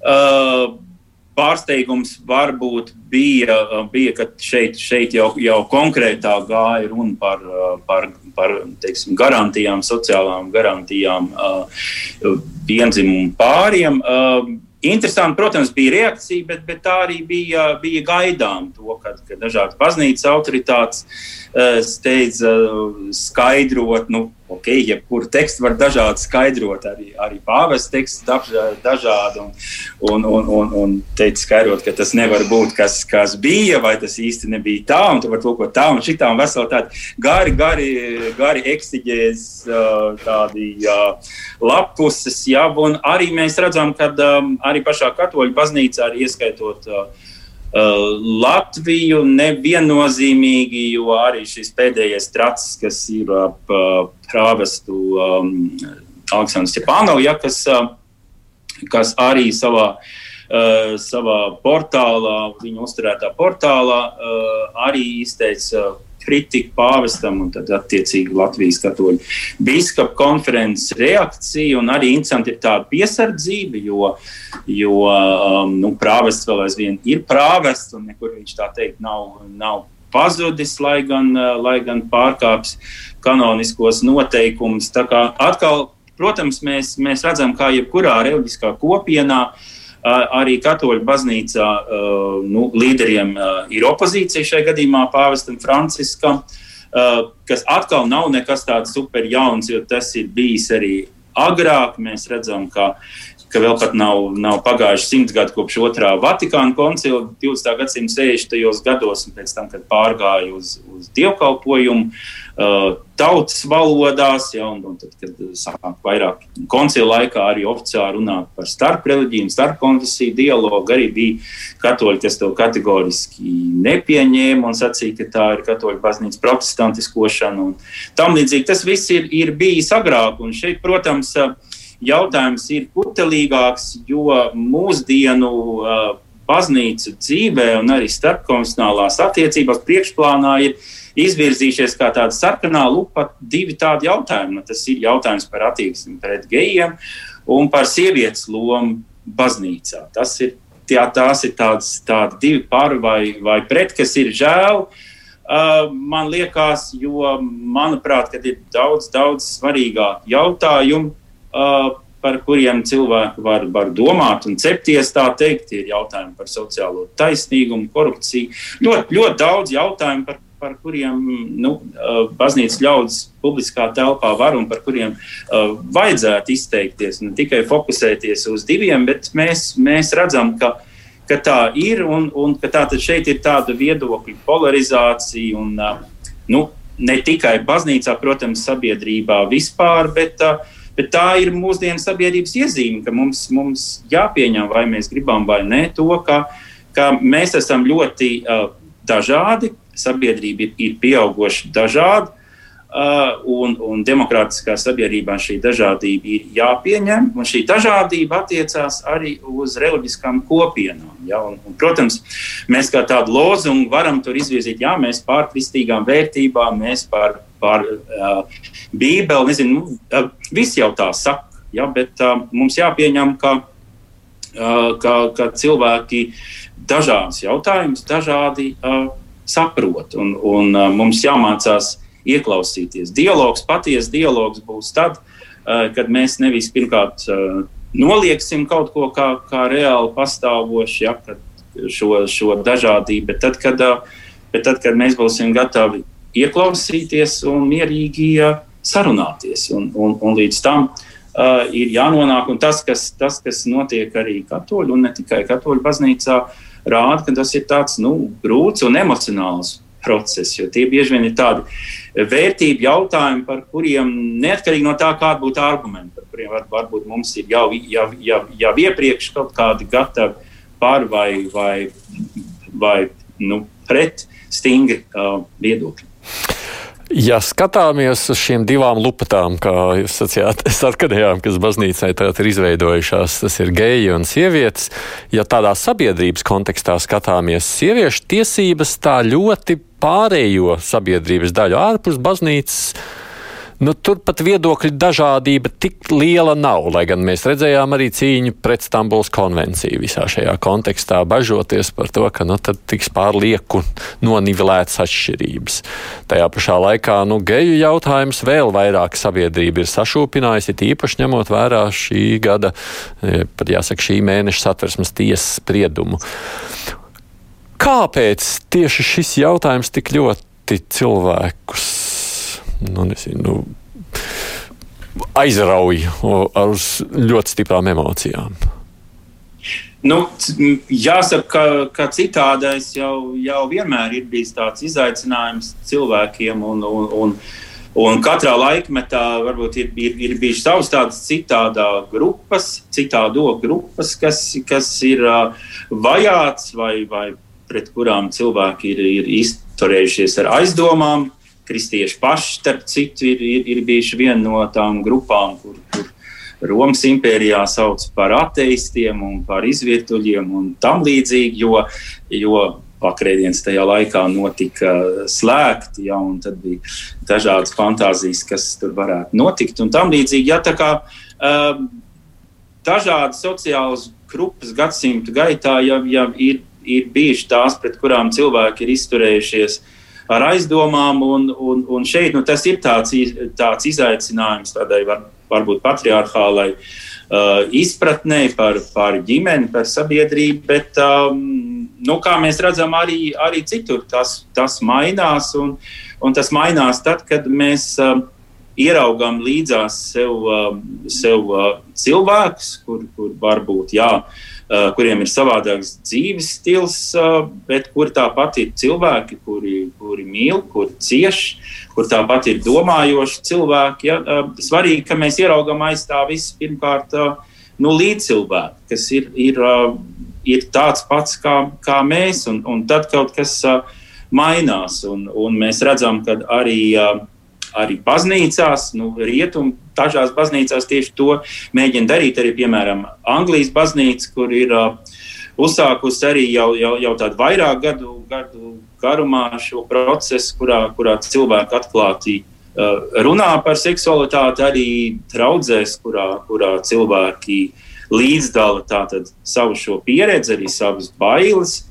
pārsteigums varbūt bija, bija ka šeit, šeit jau, jau konkrētāk gāja runa par, par, par teiksim, garantijām, sociālām garantijām vienzimumu pāriem. Interesanti, protams, bija reakcija, bet, bet tā arī bija, bija gaidām to, ka, ka dažādas baznīcas autoritātes steidz skaidrot, nu, ok, jebkuru tekstu var dažādi skaidrot, arī, arī pāvests teksts dažādi, un, un, un, un, un teica skaidrot, ka tas nevar būt kas, kas bija, vai tas īsti nebija tā, un tu vari to, ko tā, un šitā, un veseli tādi gari, gari, gari eksiģēs, tādi lapuses, jā, un arī mēs redzam, ka arī pašā katoļu baznīcā, arī ieskaitot Uh, Latviju neviennozīmīgi, jo arī šis pēdējais tracis, kas ir ap uh, prāvestu um, Aleksandru Stepānovu, ja, kas, uh, kas arī savā, uh, savā portālā, viņa uzturētā portālā, uh, arī izteica kritika pāvestam un tad attiecīgi Latvijas katoļu biskupa konferences reakcija. Un arī interesanti ir tāda piesardzība, jo, jo um, nu, prāvests vēl aizvien ir prāvests un nekur viņš tā teikt nav. nav Pazudis, lai gan, uh, lai gan pārkāpis kanoniskos noteikumus. Atkal, protams, mēs, mēs redzam, kā jebkurā reliģiskā kopienā, uh, arī katoļu baznīcā nu, līderiem ir opozīcija šajā gadījumā pāvestam Franciskam, kas atkal nav nekas tāds super jauns, jo tas ir bijis arī agrāk. Mēs redzam, ka, ka vēl pat nav, nav pagājuši simts gadi kopš otrā Vatikāna koncila 20. gadsimta 60. gados, un pēc tam, kad pārgāja uz, uz dievkalpojumu. Uh, tautas valodās, ja, un, un tad, kad sāk vairāk koncila laikā arī oficiāli runāt par starpreligiju, starpkonfesiju dialogu, arī bija katoļi, kas to kategoriski nepieņēma un sacīja, ka tā ir katoļu baznīcas protestantiskošana un tam līdzīgi. Tas viss ir, ir bijis agrāk, un šeit, protams, jautājums ir kutelīgāks, jo mūsdienu uh, baznīcu dzīvē un arī starpkonfesionālās attiecībās priekšplānā ir izvirzījušies kā tāda sarkanā lupa divi tādi jautājumi. Nu, tas ir jautājums par attieksmi pret gejiem un par sievietes lomu baznīcā. Tas ir, tā, tās ir tādas, tādi divi par vai, vai pret, kas ir žēl. Uh, man liekas, jo, manuprāt, ir daudz, daudz svarīgāku jautājumu, par kuriem cilvēki var, var domāt un cepties. Tā teikt, ir jautājumi par sociālo taisnīgumu, korupciju. Ļoti, ļoti daudz jautājumu, par par kuriem nu, baznīcas ļaudis publiskā telpā var un par kuriem uh, vajadzētu izteikties. Ne tikai fokusēties uz diviem, bet mēs, mēs redzam, ka, ka tā ir un, un ka tā šeit ir tāda viedokļu polarizācija. Un, uh, nu, ne tikai baznīcā, protams, sabiedrībā vispār, bet, uh, bet tā ir mūsdienu sabiedrības iezīme, ka mums, mums jāpieņem, vai mēs gribam vai nē, to, ka, ka mēs esam ļoti uh, dažādi, sabiedrība ir, ir pieauguši dažādi. Uh, un, un demokrātiskā sabiedrībā šī dažādība ir jāpieņem, un šī dažādība attiecās arī uz reliģiskām kopienām. Ja? Un, un, protams, mēs kā tādu lozungu varam tur izvirzīt, jā, mēs pār kristīgām vērtībām, mēs pār, pār uh, Bībeli, nezinu, nu, uh, viss jau tā saka, ja? bet uh, mums jāpieņem, ka, uh, ka, ka cilvēki dažādas jautājumus dažādi uh, saprot, un, un uh, mums jāmācās ieklausīties. Dialogs, patiesa dialogs būs tad, eh, kad mēs nevis pirmkārt eh, nolieksim kaut ko kā, kā reāli pastāvošu, ja, šo, šo dažādību, bet tad, kad, eh, bet tad, kad mēs būsim gatavi ieklausīties un mierīgi sarunāties. Un, un, un līdz tam uh, ir jānonāk, un tas kas, tas, kas notiek arī katoļu, un ne tikai katoļu baznīcā, rāda, ka tas ir tāds nu, grūts un emocionāls process, jo tie bieži vien ir tādi vērtību jautājumi, par kuriem neatkarīgi no tā, kāda būtu argumenti, par kuriem var, varbūt mums ir jau, jau, jau, jau iepriekš kaut kādi gatavi par vai, vai, vai nu, pret stingri uh, viedokļi. Ja skatāmies uz šīm divām lupatām, kā jūs sacījāt, sarkanajām, kas baznīcai tagad ir izveidojušās, tas ir geji un sievietes. Ja tādā sabiedrības kontekstā skatāmies, sieviešu tiesības tā ļoti pārējo sabiedrības daļu ārpus baznīcas Nu, tur pat viedokļu dažādība tik liela nav, lai gan mēs redzējām arī cīņu pret Stambuls konvenciju visā šajā kontekstā, bažoties par to, ka nu, tiks pārlieku nonivelētas atšķirības. Tajā pašā laikā nu, geju jautājums vēl vairāk sabiedrība ir sašūpinājusi, it īpaši ņemot vērā šī gada, e, pat jāsaka, šī mēneša satversmes tiesas spriedumu. Kāpēc tieši šis jautājums tik ļoti cilvēkus nu, nezinu, nu, aizrauj ar ļoti stiprām emocijām. Nu, jāsaka, ka, ka citādais jau, jau vienmēr ir bijis tāds izaicinājums cilvēkiem. Un, un, un, un katrā laikmetā varbūt ir, ir, ir bijušas savas tādas citādā grupas, citādo grupas, kas, kas ir uh, vajāts vai, vai pret kurām cilvēki ir, ir izturējušies ar aizdomām. Uh, kristieši paši, starp citu, ir, ir, ir bijuši viena no tām grupām, kur, kur Romas impērijā sauc par ateistiem un par izvietuļiem un tam līdzīgi, jo, jo pakrēdienas tajā laikā notika slēgti, ja, un tad bija dažādas fantāzijas, kas tur varētu notikt un tam līdzīgi. Ja, tā kā um, dažādas sociālas grupas gadsimtu gaitā jau, jau ir, ir bijušas tās, pret kurām cilvēki ir izturējušies uh, ar aizdomām. Un, un, un šeit nu, tas ir tāds, tāds izaicinājums tādai var, varbūt patriarchālai uh, izpratnē par, par ģimeni, par sabiedrību, bet um, nu, kā mēs redzam, arī, arī citur tas, tas mainās. Un, un tas mainās tad, kad mēs. Uh, ieraugām līdzās sev, uh, sev uh, cilvēkus, kur, kur varbūt jā, uh, kuriem ir savādāks dzīves stils, bet kuri tāpat ir cilvēki, kuri, kuri mīl, kuri cieš, kur tāpat ir domājoši cilvēki. Ja? Svarīgi, ka mēs ieraugām aiz tā visu pirmkārt nu, līdzcilvēku, kas ir, ir, ir tāds pats kā, kā mēs, un, un tad kaut kas mainās, un, un mēs redzam, ka arī arī baznīcās, nu, rietumu dažās baznīcās tieši to mēģina darīt. Arī, piemēram, Anglijas baznīca, kur ir uh, uzsākusi arī jau, jau, jau tādu vairāk gadu, gadu garumā šo procesu, kurā, kurā cilvēki atklāti uh, runā par seksualitāti, arī draudzēs, kurā, kurā cilvēki līdzdala tātad savu šo pieredzi, arī savas bailes.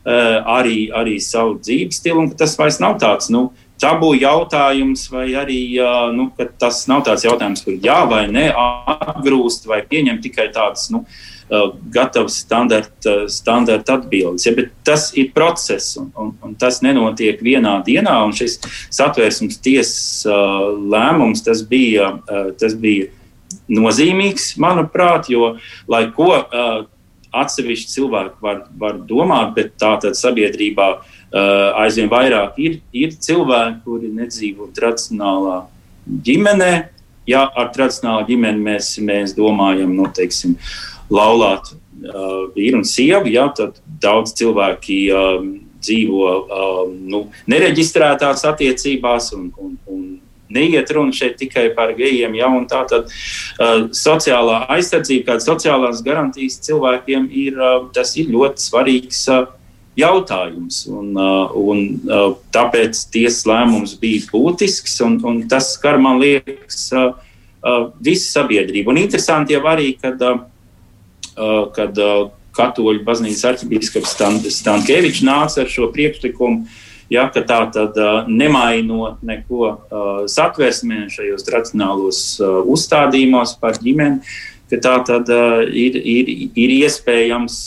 Uh, arī, arī savu dzīves stilu, tas vairs nav tāds nu, tabu jautājums, vai arī nu, tas nav tāds jautājums, kur jā vai nē, atgrūst vai pieņem tikai tādas nu, gatavas standarta, standarta atbildes. Ja, tas ir process, un, un, un tas nenotiek vienā dienā. Šis satvērsmes tiesas lēmums tas bija, tas bija nozīmīgs, manuprāt, jo lai ko atsevišķi cilvēki var, var domāt, bet tā tad sabiedrībā Uh, aizvien vairāk ir, ir cilvēki, kuri nedzīvo tradicionālā ģimenē. Ja ar tradicionālu ģimeni mēs, mēs domājam, nu, teiksim, laulāt uh, vīru un sievu, ja, tad daudz cilvēki um, dzīvo um, nu, nereģistrētās attiecībās un, un, un neiet runa šeit tikai par gejiem. Ja, tā tad uh, sociālā aizsardzība, kāda sociālās garantijas cilvēkiem ir, uh, tas ir ļoti svarīgs. Uh, jautājums. Un, uh, un, uh, tāpēc tiesas lēmums bija būtisks, un, un tas skar, man liekas, uh, visu sabiedrību. Un interesanti jau arī, kad, kad katoļu baznīcas arhibīskaps Stankēvičs nāca ar šo priekšlikumu. Ja, tā tad nemainot neko satversmē šajos tradicionālos uzstādījumos par ģimeni, ka tā tad ir, ir, ir iespējams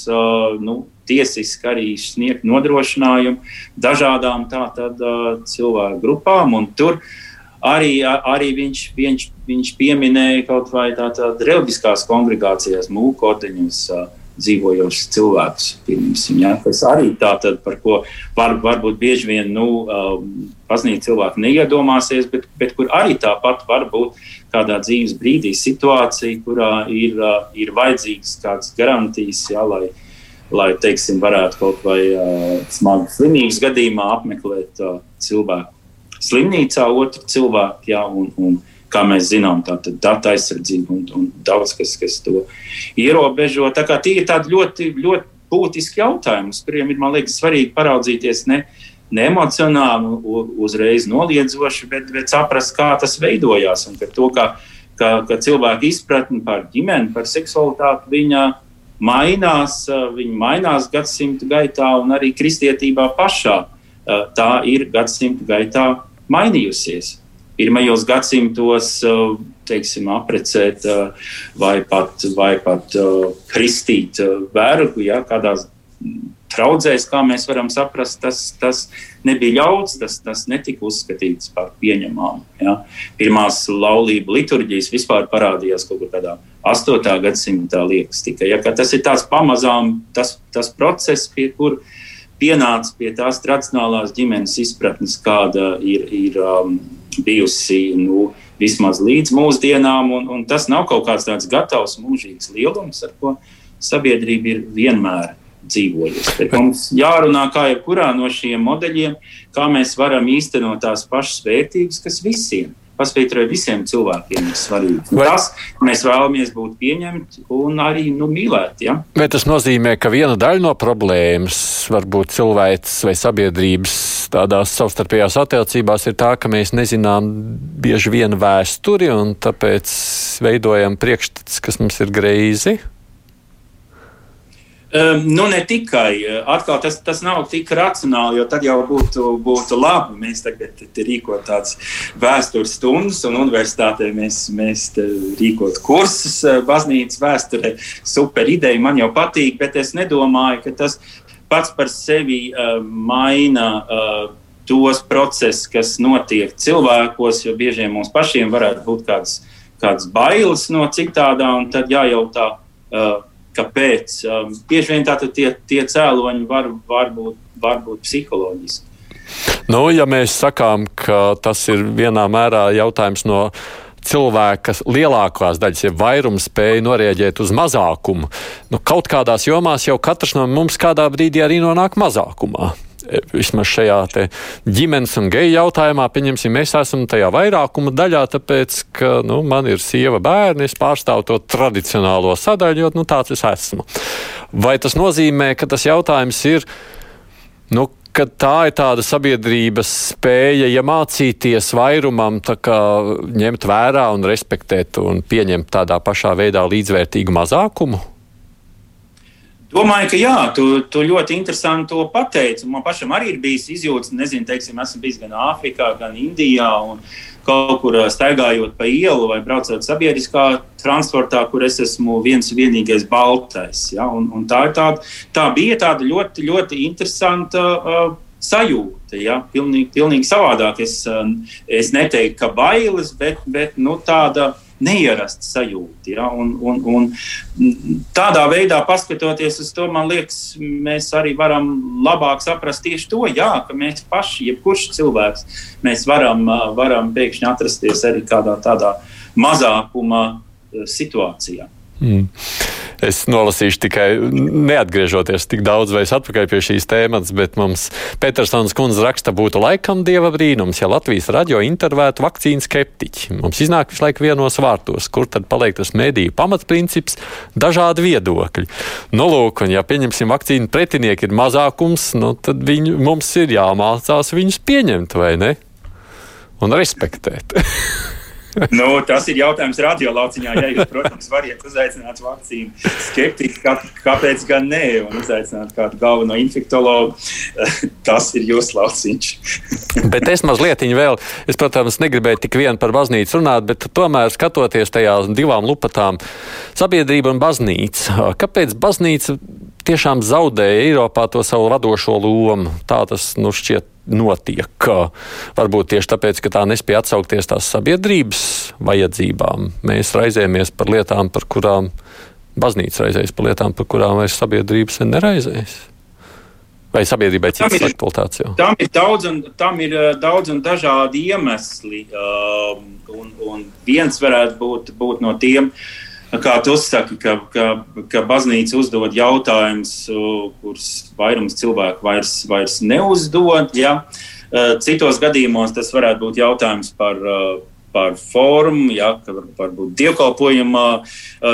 nu, tiesiski arī sniegt nodrošinājumu dažādām tātad, cilvēku grupām. Tur arī, arī viņš, viņš, viņš pieminēja kaut vai tādas reliģiskās kongregācijās, mūkoteņus. Dzīvojošs cilvēks, pirmsim, ja, kas arī tātad, par ko var, varbūt bieži vien nu, paznīt cilvēki neiedomāsies, bet, bet kur arī tāpat var būt kādā dzīves brīdī situācija, kurā ir, ir vajadzīgas kādas garantijas, ja, lai, lai, teiksim, varētu kaut vai uh, smagu slimības gadījumā apmeklēt uh, cilvēku slimnīcā, otru cilvēku, jā, un, un kā mēs zinām, tā ir data aizsardzība un, un daudz kas, kas to ierobežo. Tā kā tie ir tādi ļoti, ļoti būtiski jautājumi, uz kuriem ir, man liekas, svarīgi paraudzīties ne, ne emocionāli, uzreiz noliedzoši, bet, bet saprast, kā tas veidojās un ka to, ka, ka, ka cilvēku izpratni par ģimeni, par seksualitāti, viņa mainās, viņi mainās gadsimtu gaitā, un arī kristietībā pašā tā ir gadsimtu gaitā mainījusies. Pirmajos gadsimtos, teiksim, aprecēt vai pat, vai pat kristīt vergu, ja, kādās traudzēs, kā mēs varam saprast, tas, tas nebija ļauts, tas, tas netika uzskatīts par pieņemamu. Ja. Pirmās laulību liturģijas vispār parādījās kaut kādā 8. gadsimtā, liekas, tikai. Ja, tas ir tāds pamazām tas, tas process, pie kur pienāca pie tās tradicionālās ģimenes izpratnes, kāda ir, ir um, bijusi. Nu, Vismaz līdz mūsdienām, un, un tas nav kaut kāds tāds gatavs, mūžīgs lielums, ar ko sabiedrība ir vienmēr dzīvojusi. Bet mums jārunā kā jebkurā no šiem modeļiem, kā mēs varam īstenot tās pašas vērtības, kas visiem. Paspētrai visiem cilvēkiem ir svarīgi. Vai... Tas mēs vēlamies būt pieņemti un arī nu, mīlēti. Ja? Vai tas nozīmē, ka viena daļa no problēmas varbūt cilvēks vai sabiedrības tādās savstarpējās attiecībās ir tā, ka mēs nezinām bieži vien vēsturi un tāpēc veidojam priekšstats, kas mums ir greizi? Um, nu, ne tikai. Atkal tas, tas nav tik racionāli, jo tad jau būtu, būtu labi. Mēs tagad rīkot tādas vēstures stundas, un universitātē mēs, mēs rīkot kursus baznīcas vēsturē. Super ideja, man jau patīk, bet es nedomāju, ka tas pats par sevi uh, maina. Uh, tos procesus, kas notiek cilvēkos, jo bieži vien mums pašiem varētu būt kādas, kādas bailes no citādām, tad jājautā, uh, kāpēc. Um, bieži vien tātad tie, tie cēloņi var, var, būt, var būt psiholoģiski. Nu, ja mēs sakām, ka tas ir vienā mērā jautājums no cilvēka lielākās daļas, ja vairums spēja norēģēt uz mazākumu, nu, kaut kādās jomās jau katrs no mums kādā brīdī arī nonāk mazākumā vismaz šajā ģimenes un geju jautājumā, pieņemsim, mēs esam tajā vairākuma daļā, tāpēc, ka nu, man ir sieva, bērni, es pārstāvu to tradicionālo sadaļu, jo nu, tāds es esmu. Vai tas nozīmē, ka tas jautājums ir, nu, ka tā ir tāda sabiedrības spēja, ja mācīties vairumam, kā, ņemt vērā un respektēt un pieņemt tādā pašā veidā līdzvērtīgu mazākumu? Domāju, ka jā, tu, tu ļoti interesanti to pateici. Man pašam arī ir bijis izjūta, nezinu, teiksim, esmu bijis gan Āfrikā, gan Indijā. Kaut kur staigājot pa ielu vai braucot sabiedriskā transportā, kur es esmu viens vienīgais baltais. Ja? Un, un tā, tāda, tā bija tāda ļoti, ļoti interesanta uh, sajūta. Ja? Pilnīgi, pilnīgi savādāk. Es, uh, es neteiktu, ka bailes, bet, bet nu, tāda neierasta sajūta. Ja? Un, un, un tādā veidā, paskatoties uz to, man liekas, mēs arī varam labāk saprast tieši to, jā, ka mēs paši, jebkurš cilvēks, mēs varam, varam pēkšņi atrasties arī kādā tādā mazākuma situācijā. Mm. Es nolasīšu tikai neatgriežoties tik daudz vairs atpakaļ pie šīs tēmas, bet mums Petersons kundze raksta, būtu laikam dieva brīnums, ja Latvijas radio intervētu vakcīnu skeptiķi. Mums iznāk visu laiku vienos vārtos, kur tad paliek tas mediju pamatprincips, dažādi viedokļi. Nu, lūk, un ja pieņemsim vakcīnu pretinieki ir mazākums, nu, tad viņu, mums ir jāmācās viņus pieņemt, vai ne? Un respektēt. nu, tas ir jautājums radiolauciņā. Ja jūs, protams, varat uzaicināt vakcīnu skeptiķu, kā, kāpēc gan nē, un uzaicināt kādu galveno infektologu, tas ir jūsu lauciņš. bet es mazliet vēl, es, protams, negribēju tik vien par baznīcu runāt, bet tomēr skatoties tajās divām lupatām, sabiedrība un baznīca. Kāpēc baznīca tiešām zaudēja Eiropā to savu vadošo lomu? Tā tas nu, šķiet notiek. Varbūt tieši tāpēc, ka tā nespēja atsaukties tās sabiedrības vajadzībām. Mēs raizējamies par lietām, par kurām baznīca raizējas, par lietām, par kurām vairs sabiedrības neraizējas. Vai sabiedrībai citas aktualitātes? Tam ir daudz un, tam ir eh, daudz un dažādi iemesli. Um, un, un viens varētu būt, būt no tiem, uh, kā tu uzsaki, ka, ka, ka baznīca uzdod jautājumus, kurus vairums cilvēku vairs, vairs neuzdod. Ja? Citos gadījumos tas varētu būt jautājums par, par formu, ja? varbūt dievkalpojuma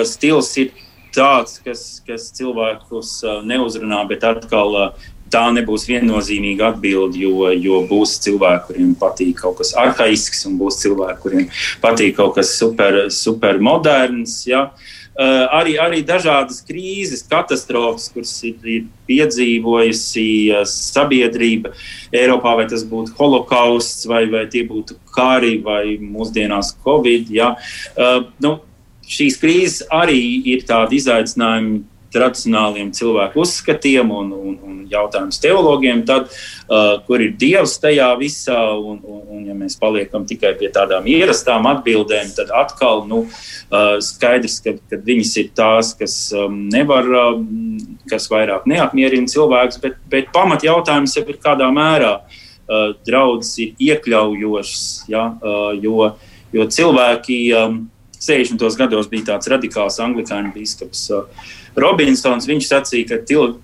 stils ir tāds, kas, kas cilvēkus neuzrunā, bet atkal tā nebūs viennozīmīga atbilde, jo, jo būs cilvēki, kuriem patīk kaut kas arhaisks, un būs cilvēki, kuriem patīk kaut kas super, super moderns. Ja? Uh, arī, arī dažādas krīzes, katastrofas, kuras ir, ir piedzīvojusi uh, sabiedrība Eiropā, vai tas būtu holokausts, vai, vai tie būtu kari, vai mūsdienās Covid. Ja? Uh, nu, šīs krīzes arī ir tādi izaicinājumi tradicionāliem cilvēku uzskatiem un, un, un jautājums teologiem, tad, uh, kur ir Dievs tajā visā, un, un, un ja mēs paliekam tikai pie tādām ierastām atbildēm, tad atkal nu, uh, skaidrs, ka, ka viņas ir tās, kas um, nevar, um, kas vairāk neapmierina cilvēkus, bet, bet pamat jautājums jau ir kādā mērā uh, draudzes ir iekļaujošs, ja, uh, jo, jo cilvēki um, 60. gados bija tāds radikāls anglikāņu biskups. Uh, Robinsons sacīja, ka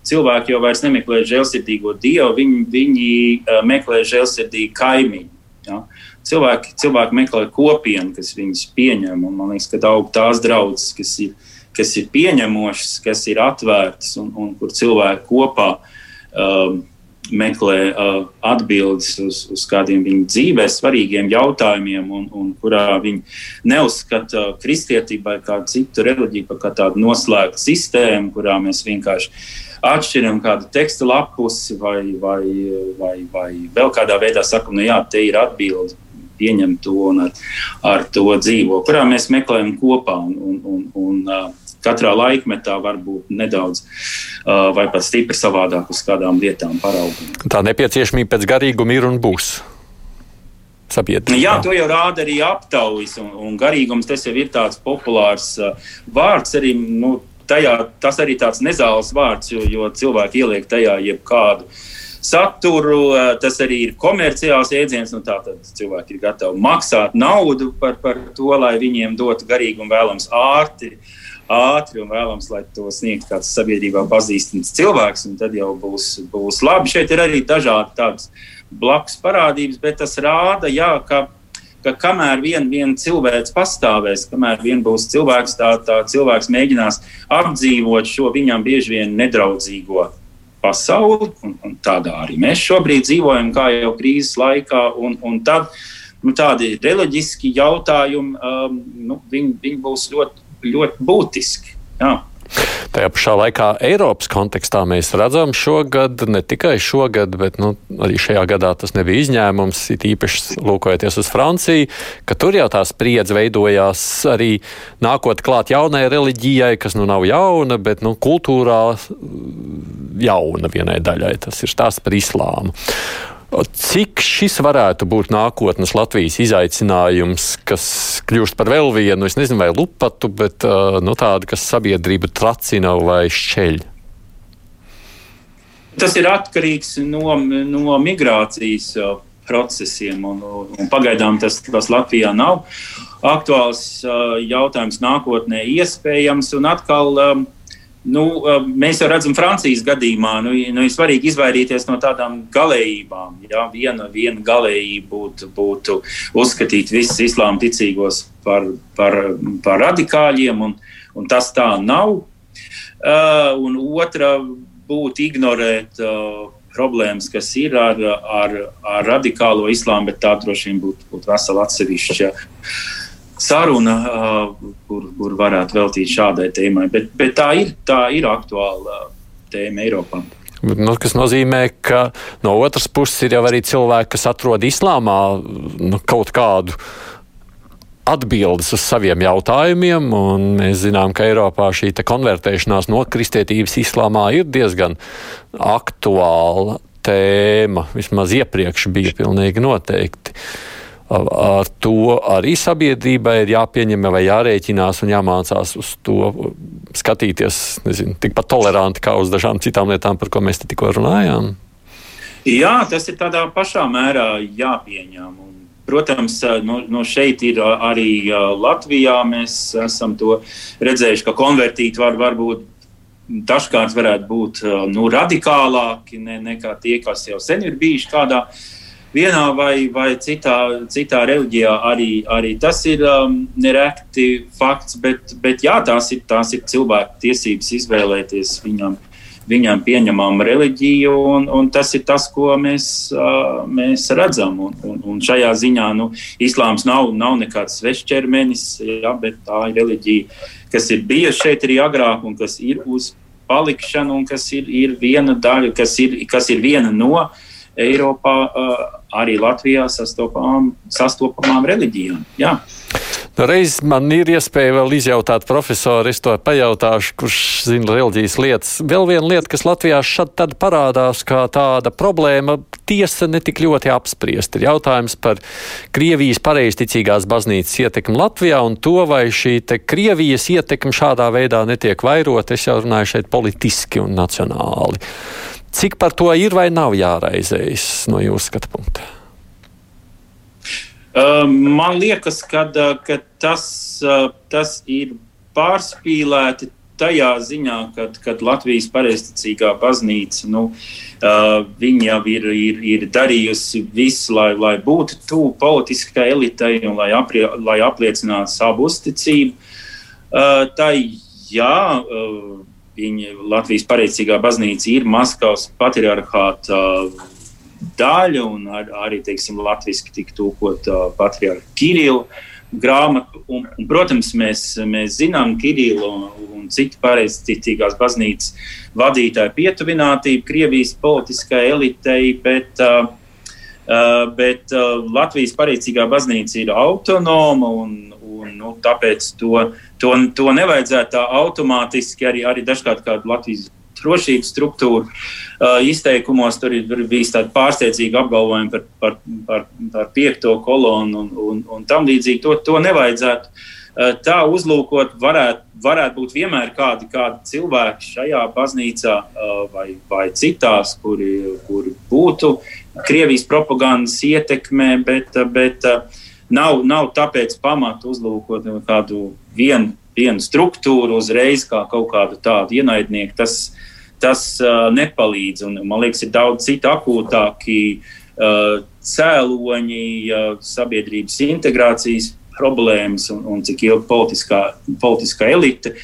cilvēki jau vairs nemeklē žēlsirdīgo dievu, viņi, viņi uh, meklē žēlsirdīgu kaimiņu. Ja? Cilvēki, cilvēki meklē kopienu, kas viņus pieņem. Man liekas, ka aug tās draudzes, kas ir, kas ir pieņemošas, kas ir atvērtas un, un kur cilvēki kopā um, meklē uh, atbildes uz, uz kādiem viņu dzīvē svarīgiem jautājumiem, un, un kurā viņi neuzskata kristietību vai kādu citu reliģiju par kā tādu noslēgtu sistēmu, kurā mēs vienkārši atšķiram kādu tekstu lapusi vai, vai, vai, vai vēl kādā veidā sakam, nu jā, te ir atbilde. Pieņem to un ar, ar to dzīvo, kurā mēs meklējam kopā. Un, un, un, un, uh, katrā laikmetā var būt nedaudz uh, vai pat stipri savādāk uz kādām vietām paraugīt. Tā nepieciešamība pēc garīguma ir un būs. Sabiedrībā. Jā, to jau rāda arī aptaujas, un, un garīgums tas jau ir tāds populārs uh, vārds arī. Nu, tajā, tas arī tāds nezāles vārds, jo, jo cilvēki ieliek tajā jebkādu saturu. Tas arī ir komerciāls jēdziens. Nu, Tātad cilvēki ir gatavi maksāt naudu par, par to, lai viņiem dotu garīgumu vēlams ārti. Uh, ātri un vēlams, lai to sniegtu kāds sabiedrībā pazīstams cilvēks, un tad jau būs, būs labi. Šeit ir arī dažādi tādas blakus parādības, bet tas rāda, jā, ka, ka kamēr vien, vien cilvēks pastāvēs, kamēr vien būs cilvēks, tā, tā cilvēks mēģinās apdzīvot šo viņam bieži vien nedraudzīgo pasauli, un, un tādā arī mēs šobrīd dzīvojam, kā jau krīzes laikā, un, un tad nu, tādi reliģiski jautājumi, um, nu, viņi, viņi būs ļoti ļoti būtiski. Jā. Tajā pašā laikā Eiropas kontekstā mēs redzam šogad, ne tikai šogad, bet nu, arī šajā gadā tas nebija izņēmums. It īpaši lūkojoties uz Franciju, ka tur jau tā spriedze veidojās arī nākot klāt jaunai reliģijai, kas nu nav jauna, bet nu, kultūrā jauna vienai daļai. Tas ir stāsts par islāmu. Cik šis varētu būt nākotnes Latvijas izaicinājums, kas kļūst par vēl vienu, es nezinu, vai lupatu, bet nu, tādu, kas sabiedrību tracina vai šķeļ? Tas ir atkarīgs no, no migrācijas procesiem, un, un pagaidām tas, tas Latvijā nav aktuāls jautājums nākotnē iespējams. Un atkal Nu, mēs jau redzam, Francijas gadījumā nu, nu, ir svarīgi izvairīties no tādām galējībām. Ja? Viena, viena galējība būtu, būtu uzskatīt visus islāma ticīgos par, par, par radikāļiem, un, un tas tā nav. Uh, un otra būtu ignorēt uh, problēmas, kas ir ar, ar, ar radikālo islāmu, bet tā droši vien būtu būt vesela atsevišķa saruna, kur, kur varētu veltīt šādai tēmai. Bet, bet tā, ir, tā ir aktuāla tēma Eiropā. Nu, kas nozīmē, ka no otras puses ir jau arī cilvēki, kas atrod islāmā nu, kaut kādu atbildes uz saviem jautājumiem. Mēs zinām, ka Eiropā šī konvertēšanās no kristietības islāmā ir diezgan aktuāla tēma. Vismaz iepriekš bija pilnīgi noteikti. Ar to arī sabiedrībai ir jāpieņem vai jārēķinās un jāmācās uz to skatīties nezinu, tikpat toleranti kā uz dažām citām lietām, par ko mēs tikko runājām. Jā, tas ir tādā pašā mērā jāpieņem. Un Protams, no, no šeit ir arī Latvijā. Mēs esam to redzējuši, ka konvertīti var, var būt dažkārt varētu būt nu, radikālāki ne, nekā tie, kas jau sen ir bijuši kādā vienā vai, vai citā, citā reliģijā. Arī, arī tas ir um, nerekti fakts, bet, bet jā, tās ir, tās ir cilvēku tiesības izvēlēties viņam viņam pieņemama reliģija, un, un tas ir tas, ko mēs, uh, mēs redzam. Un, un, un šajā ziņā nu, islāms nav, nav nekāds svešķermenis, ja, bet tā ir reliģija, kas ir bijusi šeit arī agrāk un kas ir uz palikšanu, un kas ir, ir viena daļa, kas ir, kas ir viena no Eiropā, uh, arī Latvijā sastopamām, sastopamām reliģijām. Jā. Nu, reiz man ir iespēja vēl izjautāt profesoru, es to pajautāšu, kurš zina reliģijas lietas. Vēl viena lieta, kas Latvijā šad tad parādās kā tāda problēma, tiesa netik ļoti apspriest, ir jautājums par Krievijas pareizticīgās baznīcas ietekmi Latvijā un to, vai šī Krievijas ietekme šādā veidā netiek vairot. Es jau runāju šeit politiski un nacionāli. Cik par to ir vai nav jāraizējas no jūsu skatu punkta? Man liekas, ka, ka tas, tas ir pārspīlēti tajā ziņā, kad, kad Latvijas pareizticīgā baznīca nu, uh, jau ir, ir, ir darījusi visu, lai, lai būtu tuvu politiskai elitei un lai, aprie, lai apliecinātu savu uzticību. Uh, tai, jā, uh, viņa, Latvijas pareizticīgā baznīca ir Maskavas patriarchāta. Uh, daļa, un ar, arī teiksim, latviešu tika tūkot uh, patriarcha Kirila grāmatu. Un, un, protams, mēs, mēs zinām Kirilu un, un citu pareizticīgās baznīcas vadītāju pietuvinātību Krievijas politiskai elitei, bet, uh, uh, bet uh, Latvijas pareizticīgā baznīca ir autonoma un, un nu, tāpēc to, to, to nevajadzētu tā automātiski arī, arī dažkārt kādu Latvijas drošības struktūru uh, izteikumos. Tur ir, ir bijis tādi pārsteidzīgi apgalvojumi par, par, par, par piekto kolonu un, un, un tam līdzīgi. To, to nevajadzētu uh, tā uzlūkot. Varētu, varētu būt vienmēr kādi, kādi cilvēki šajā baznīcā uh, vai, vai citās, kuri, kuri būtu Krievijas propagandas ietekmē, bet, bet nav, nav tāpēc pamata uzlūkot kādu vienu vienu struktūru uzreiz kā kaut kādu tādu ienaidnieku. Tas, tas uh, nepalīdz. Un, man liekas, ir daudz citu akūtāki uh, cēloņi, uh, sabiedrības integrācijas problēmas un, un cik ilgi politiskā, politiskā elite.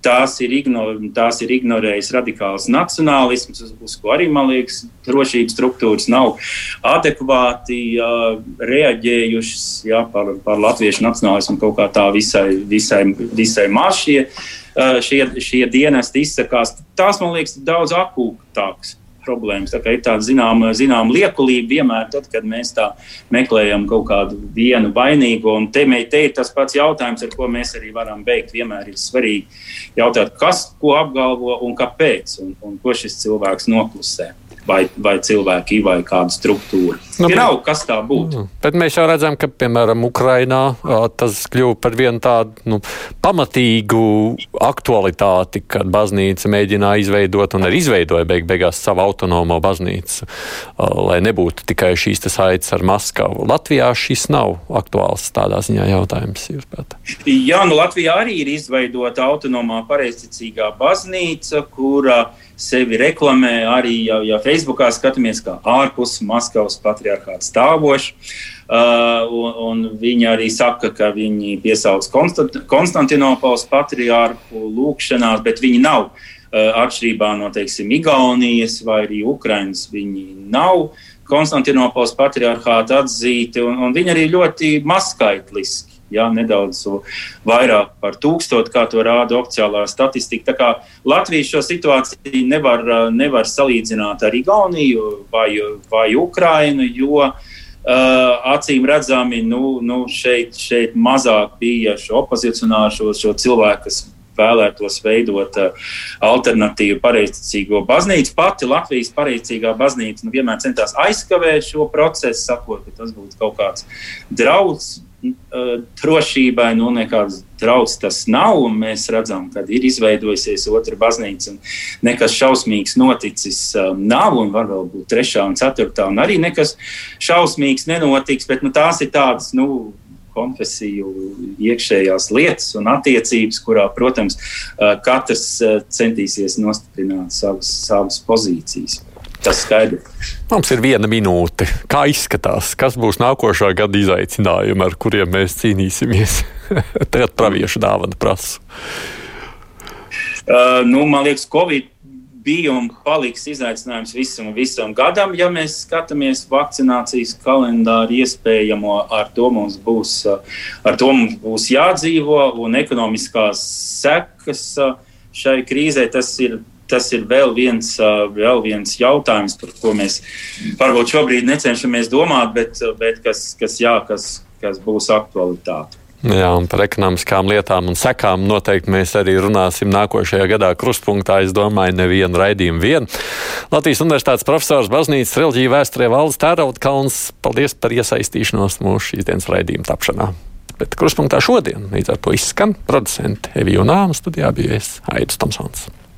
Tās ir, ignor, tās ir ignorējis radikāls nacionālisms, uz, uz ko arī, man liekas, drošības struktūras nav adekvāti uh, reaģējušas jā, par, par latviešu nacionālismu kaut kā tā visai, visai, visai mašie. Uh, šie, šie dienesti izsakās, tās man liekas daudz akūtākas problēmas. Tā ir tāda zināmā zinām liekulība vienmēr, tad, kad mēs meklējam kaut kādu vienu vainīgo. Un te, te ir tas pats jautājums, ar ko mēs arī varam beigt. Vienmēr ir svarīgi jautāt, kas ko apgalvo un kāpēc, un, un ko šis cilvēks noklusē. Vai, vai cilvēki, vai kāda struktūra. Nu, Vienalga, kas tā būtu. Mm. Bet mēs jau redzam, ka, piemēram, Ukrainā tas kļuva par vienu tādu nu, pamatīgu aktualitāti, kad baznīca mēģināja izveidot un arī izveidoja beig beigās savu autonomo baznīcu, lai nebūtu tikai šīs saites ar Maskavu. Latvijā šis nav aktuāls tādā ziņā jautājums. Jā, nu Latvijā arī ir izveidota autonomā pareizticīgā baznīca, kura uh, sevi reklamē arī, ja, ja Facebookā skatāmies, kā ārpus Maskavas patriarchāta stāvoši. Uh, un, un viņi arī saka, ka viņi piesauc Konstant Konstantinopolis patriārhu lūgšanās, bet viņi nav. Uh, atšķirībā no, teiksim, Igaunijas vai arī Ukrainas, viņi nav Konstantinopolis patriarchāta atzīti, un, un viņi arī ļoti mazskaitliski ja, nedaudz vairāk par tūkstotu, kā to rāda oficiālā statistika. Tā kā Latvija šo situāciju nevar, nevar salīdzināt ar Igauniju vai, vai Ukrainu, jo uh, acīm redzami nu, nu šeit, šeit mazāk bija šo opozicionāru, šo, šo cilvēku, kas vēlētos veidot uh, alternatīvu pareizticīgo baznīcu. Pati Latvijas pareizticīgā baznīca nu, vienmēr centās aizkavēt šo procesu, sakot, ka tas būtu kaut kāds draudz drošībai nu, nekāds draudz tas nav. Mēs redzam, ka ir izveidojusies otra baznīca, un nekas šausmīgs noticis nav, un var vēl būt trešā un ceturtā, un arī nekas šausmīgs nenotiks. Bet nu, tās ir tādas. Nu, konfesiju iekšējās lietas un attiecības, kurā, protams, katrs centīsies nostiprināt savas, savas pozīcijas. Tas skaidrs. Mums ir viena minūte. Kā izskatās, kas būs nākošā gada izaicinājumi, ar kuriem mēs cīnīsimies? Tagad praviešu dāvana prasa. Uh, nu, man liekas, Covid bija un paliks izaicinājums visam, visam gadam. Ja mēs skatāmies vakcinācijas kalendāru iespējamo, ar to mums būs, ar to mums būs jādzīvo un ekonomiskās sekas šai krīzē tas ir tas ir vēl viens, vēl viens jautājums, par ko mēs varbūt šobrīd necenšamies domāt, bet, bet kas, kas, jā, kas, kas būs aktualitāte. Jā, un par ekonomiskām lietām un sekām noteikti mēs arī runāsim nākošajā gadā krustpunktā. Es domāju, nevienu raidījumu vien. Latvijas Universitātes profesors Baznīcas reliģija vēsturē Valdes Tērautkauns. Paldies par iesaistīšanos mūsu šīs dienas raidījuma tapšanā. Bet krustpunktā šodien līdz ar to izskan producente Evija Nāma studijā bija es Aidis Tomsons.